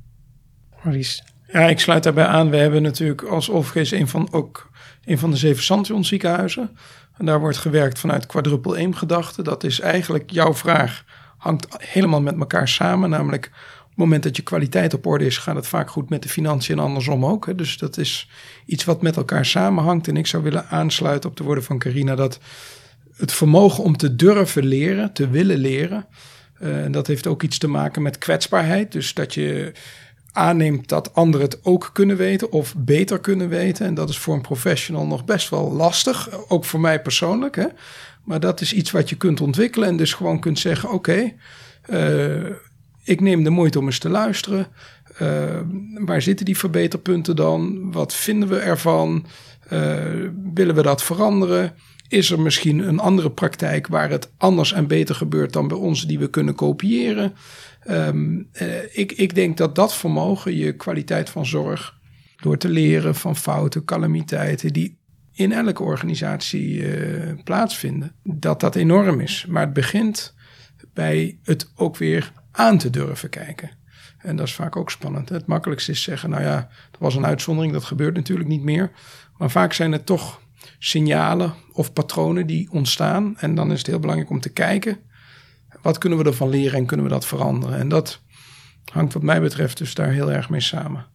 Maurice. Ja, ik sluit daarbij aan. We hebben natuurlijk als OVG's een van, ook een van de zeven Santion ziekenhuizen. En daar wordt gewerkt vanuit quadruple aim gedachte. Dat is eigenlijk jouw vraag, hangt helemaal met elkaar samen. Namelijk, op het moment dat je kwaliteit op orde is, gaat het vaak goed met de financiën en andersom ook. Hè. Dus dat is iets wat met elkaar samenhangt. En ik zou willen aansluiten op de woorden van Carina dat het vermogen om te durven leren, te willen leren. Uh, dat heeft ook iets te maken met kwetsbaarheid. Dus dat je aanneemt dat anderen het ook kunnen weten of beter kunnen weten. En dat is voor een professional nog best wel lastig, ook voor mij persoonlijk. Hè? Maar dat is iets wat je kunt ontwikkelen en dus gewoon kunt zeggen: oké, eh, ik neem de moeite om eens te luisteren. Waar zitten die verbeterpunten dan? Wat vinden we ervan? Willen we dat veranderen? Is er misschien een andere praktijk waar het anders en beter gebeurt dan bij ons die we kunnen kopiëren? Um, ik, ik denk dat dat vermogen, je kwaliteit van zorg, door te leren van fouten, calamiteiten die in elke organisatie uh, plaatsvinden, dat dat enorm is. Maar het begint bij het ook weer aan te durven kijken. En dat is vaak ook spannend. Het makkelijkste is zeggen, nou ja, dat was een uitzondering, dat gebeurt natuurlijk niet meer. Maar vaak zijn het toch signalen of patronen die ontstaan. En dan is het heel belangrijk om te kijken wat kunnen we ervan leren en kunnen we dat veranderen? En dat hangt wat mij betreft dus daar heel erg mee samen.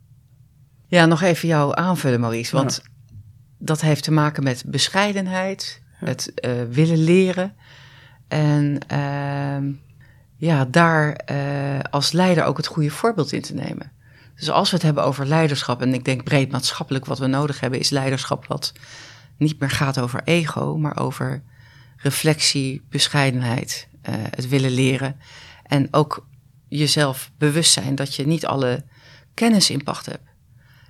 Ja, nog even jou aanvullen, Maurice. Want dat heeft te maken met bescheidenheid, het uh, willen leren. En uh, ja, daar uh, als leider ook het goede voorbeeld in te nemen. Dus als we het hebben over leiderschap, en ik denk breed maatschappelijk wat we nodig hebben, is leiderschap wat niet meer gaat over ego, maar over reflectie, bescheidenheid, uh, het willen leren. En ook jezelf bewust zijn dat je niet alle kennis in pacht hebt.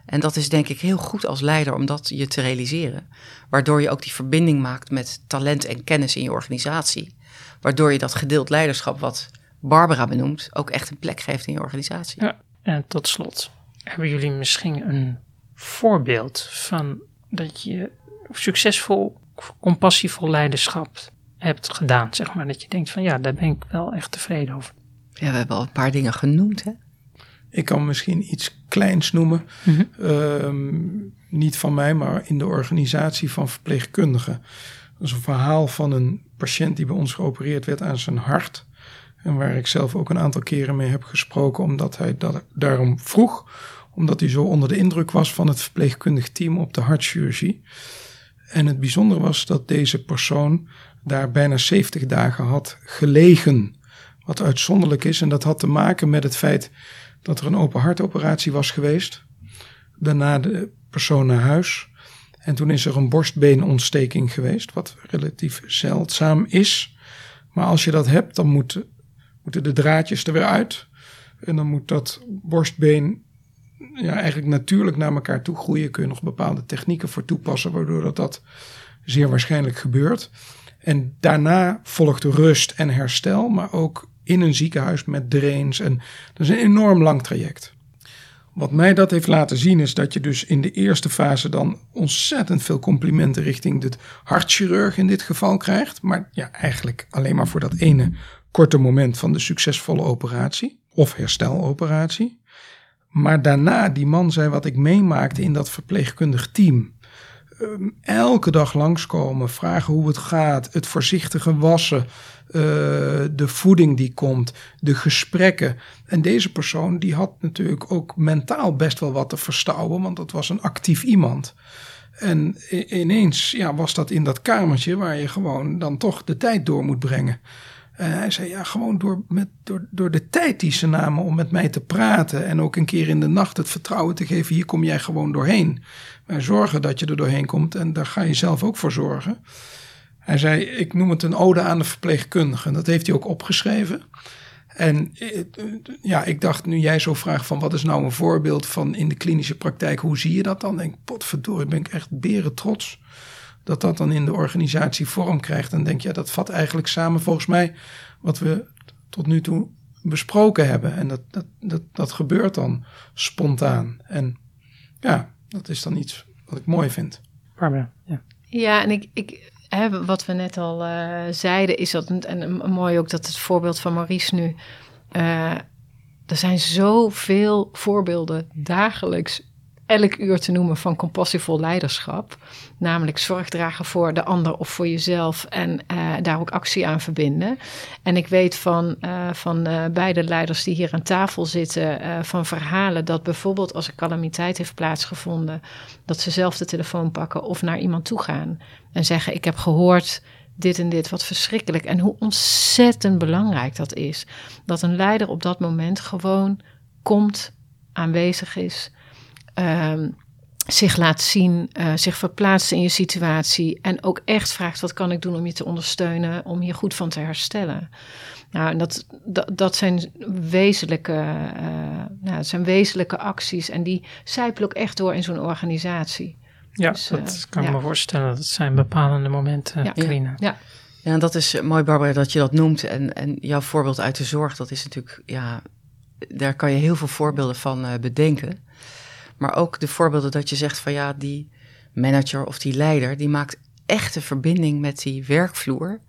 En dat is denk ik heel goed als leider om dat je te realiseren. Waardoor je ook die verbinding maakt met talent en kennis in je organisatie. Waardoor je dat gedeeld leiderschap, wat Barbara benoemt, ook echt een plek geeft in je organisatie. Ja, en tot slot, hebben jullie misschien een voorbeeld van dat je succesvol, compassievol leiderschap hebt gedaan, zeg maar. Dat je denkt van ja, daar ben ik wel echt tevreden over. Ja, we hebben al een paar dingen genoemd, hè? Ik kan misschien iets kleins noemen. Mhm. Ehm, niet van mij, maar in de organisatie van verpleegkundigen. Dat is een verhaal van een patiënt die bij ons geopereerd werd aan zijn hart. En waar ik zelf ook een aantal keren mee heb gesproken, omdat hij dat daarom vroeg. Omdat hij zo onder de indruk was van het verpleegkundig team op de hartchirurgie. En het bijzondere was dat deze persoon daar bijna 70 dagen had gelegen. Wat uitzonderlijk is. En dat had te maken met het feit dat er een open hartoperatie was geweest. Daarna de persoon naar huis. En toen is er een borstbeenontsteking geweest, wat relatief zeldzaam is. Maar als je dat hebt, dan moet, moeten de draadjes er weer uit. En dan moet dat borstbeen ja, eigenlijk natuurlijk naar elkaar toe groeien. Kun je nog bepaalde technieken voor toepassen, waardoor dat, dat zeer waarschijnlijk gebeurt. En daarna volgt rust en herstel, maar ook in een ziekenhuis met drains. En dat is een enorm lang traject. Wat mij dat heeft laten zien is dat je dus in de eerste fase dan ontzettend veel complimenten richting de hartchirurg in dit geval krijgt. Maar ja, eigenlijk alleen maar voor dat ene korte moment van de succesvolle operatie of hersteloperatie. Maar daarna, die man zei wat ik meemaakte in dat verpleegkundig team. Ehm, elke dag langskomen, vragen hoe het gaat, het voorzichtige wassen, uh, de voeding die komt, de gesprekken. En deze persoon die had natuurlijk ook mentaal best wel wat te verstouwen, want dat was een actief iemand. En ineens ja, was dat in dat kamertje waar je gewoon dan toch de tijd door moet brengen. En hij zei, ja, gewoon door, met, door, door de tijd die ze namen om met mij te praten. En ook een keer in de nacht het vertrouwen te geven, hier kom jij gewoon doorheen. Wij zorgen dat je er doorheen komt en daar ga je zelf ook voor zorgen. Hij zei, ik noem het een ode aan de verpleegkundige. Dat heeft hij ook opgeschreven. En eh, ja, ik dacht, nu jij zo vraagt van wat is nou een voorbeeld van in de klinische praktijk, hoe zie je dat dan? Denk potverdorie, ben ik echt beren trots dat dat dan in de organisatie vorm krijgt. En denk je, ja, dat vat eigenlijk samen volgens mij wat we tot nu toe besproken hebben. En dat, dat, dat, dat gebeurt dan spontaan. En ja, dat is dan iets wat ik mooi vind. Barbara, ja. Ja, en ik, ik, hè, wat we net al uh, zeiden, is dat, en mooi ook dat het voorbeeld van Maurice nu, uh, er zijn zoveel voorbeelden dagelijks elk uur te noemen van compassievol leiderschap. Namelijk zorg dragen voor de ander of voor jezelf en uh, daar ook actie aan verbinden. En ik weet van, uh, van uh, beide leiders die hier aan tafel zitten, van verhalen dat bijvoorbeeld als er calamiteit heeft plaatsgevonden, dat ze zelf de telefoon pakken of naar iemand toe gaan en zeggen: Ik heb gehoord dit en dit, wat verschrikkelijk. En hoe ontzettend belangrijk dat is. Dat een leider op dat moment gewoon komt, aanwezig is uh, zich laat zien, uh, zich verplaatst in je situatie en ook echt vraagt wat kan ik doen om je te ondersteunen, om hier goed van te herstellen. Nou, dat, dat, dat zijn wezenlijke, uh, nou, dat zijn wezenlijke acties en die zijpelen ook echt door in zo'n organisatie. Ja, dus, dat uh, kan ik ja. me voorstellen. Dat zijn bepalende momenten, ja. Karina. Ja. Ja, en dat is mooi, Barbara, dat je dat noemt. En, en jouw voorbeeld uit de zorg, dat is natuurlijk, ja, daar kan je heel veel voorbeelden van bedenken. Maar ook de voorbeelden dat je zegt van ja, die manager of die leider, die maakt echt een verbinding met die werkvloer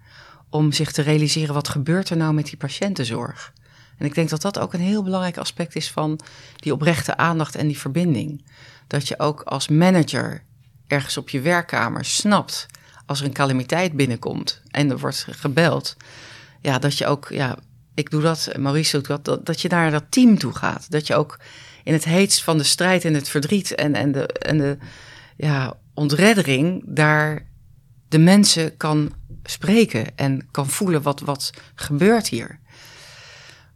om zich te realiseren wat gebeurt er nou met die patiëntenzorg. En ik denk dat dat ook een heel belangrijk aspect is van die oprechte aandacht en die verbinding. Dat je ook als manager ergens op je werkkamer snapt als er een calamiteit binnenkomt en er wordt gebeld. Ja, dat je ook, ja, ik doe dat, Maurice doet dat, dat, dat je naar dat team toe gaat. Dat je ook in het heetst van de strijd en het verdriet en, en, de, en de ja, ontreddering daar de mensen kan spreken en kan voelen wat, wat gebeurt hier.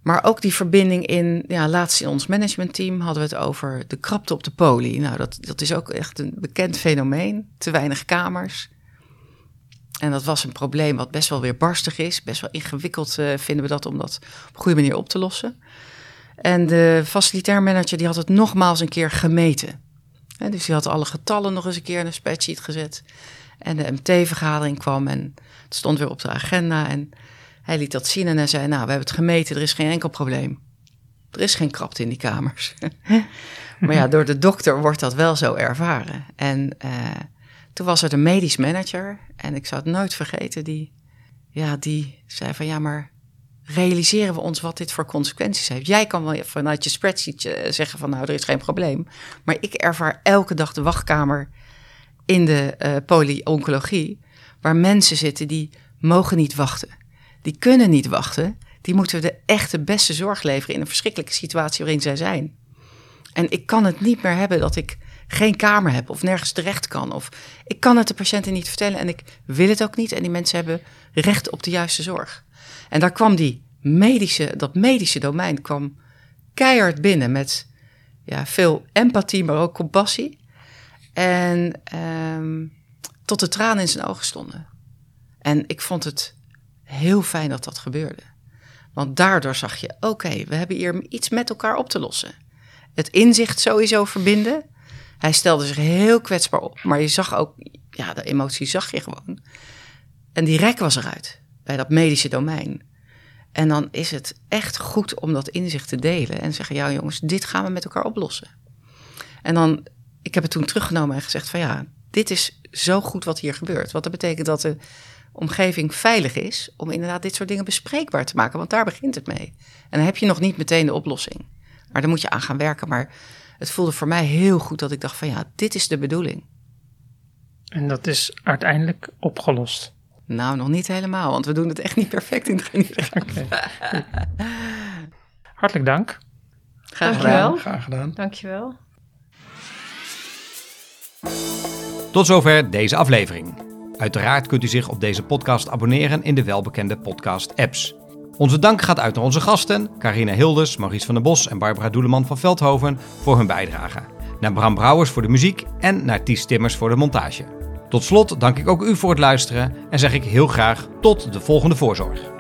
Maar ook die verbinding in, ja, laatst in ons managementteam hadden we het over de krapte op de poli. Nou, dat, dat is ook echt een bekend fenomeen. Te weinig kamers. En dat was een probleem wat best wel weer barstig is. Best wel ingewikkeld uh, vinden we dat om dat op een goede manier op te lossen. En de facilitair manager die had het nogmaals een keer gemeten. dus die had alle getallen nog eens een keer in een spreadsheet gezet. En de MT-vergadering kwam en het stond weer op de agenda. En hij liet dat zien en hij zei, nou, we hebben het gemeten, er is geen enkel probleem. Er is geen krapte in die kamers. maar ja, door de dokter wordt dat wel zo ervaren. En uh, toen was er de medisch manager en ik zou het nooit vergeten, die, ja, die zei van, ja, maar realiseren we ons wat dit voor consequenties heeft. Jij kan wel vanuit je spreadsheet eh, zeggen van nou, er is geen probleem. Maar ik ervaar elke dag de wachtkamer in de uh, polyoncologie, waar mensen zitten die mogen niet wachten. Die kunnen niet wachten. Die moeten de echte beste zorg leveren in een verschrikkelijke situatie waarin zij zijn. En ik kan het niet meer hebben dat ik geen kamer heb of nergens terecht kan. Of ik kan het de patiënten niet vertellen en ik wil het ook niet. En die mensen hebben recht op de juiste zorg. En daar kwam die medische, dat medische domein kwam keihard binnen met ja, veel empathie, maar ook compassie. En um, tot de tranen in zijn ogen stonden. En ik vond het heel fijn dat dat gebeurde. Want daardoor zag je, oké, we hebben hier iets met elkaar op te lossen. Het inzicht sowieso verbinden. Hij stelde zich heel kwetsbaar op, maar je zag ook, ja, de emotie zag je gewoon. En die rek was eruit bij dat medische domein. En dan is het echt goed om dat inzicht te delen en zeggen: ja, jongens, dit gaan we met elkaar oplossen. En dan, ik heb het toen teruggenomen en gezegd: van ja, dit is zo goed wat hier gebeurt. Want dat betekent dat de omgeving veilig is om inderdaad dit soort dingen bespreekbaar te maken. Want daar begint het mee. En dan heb je nog niet meteen de oplossing. Maar daar moet je aan gaan werken. Maar het voelde voor mij heel goed dat ik dacht: van ja, dit is de bedoeling. En dat is uiteindelijk opgelost. Nou, nog niet helemaal, want we doen het echt niet perfect in het okay. Hartelijk dank. Graag Dankjewel. Graag gedaan. Dankjewel. Tot zover deze aflevering. Uiteraard kunt u zich op deze podcast abonneren in de welbekende podcast-apps. Onze dank gaat uit naar onze gasten, Carina Hildes, Maurice van der Bos en Barbara Doeleman van Veldhoven voor hun bijdrage. Naar Bram Brouwers voor de muziek en naar Ties Timmers voor de montage. Tot slot dank ik ook u voor het luisteren en zeg ik heel graag tot de volgende voorzorg.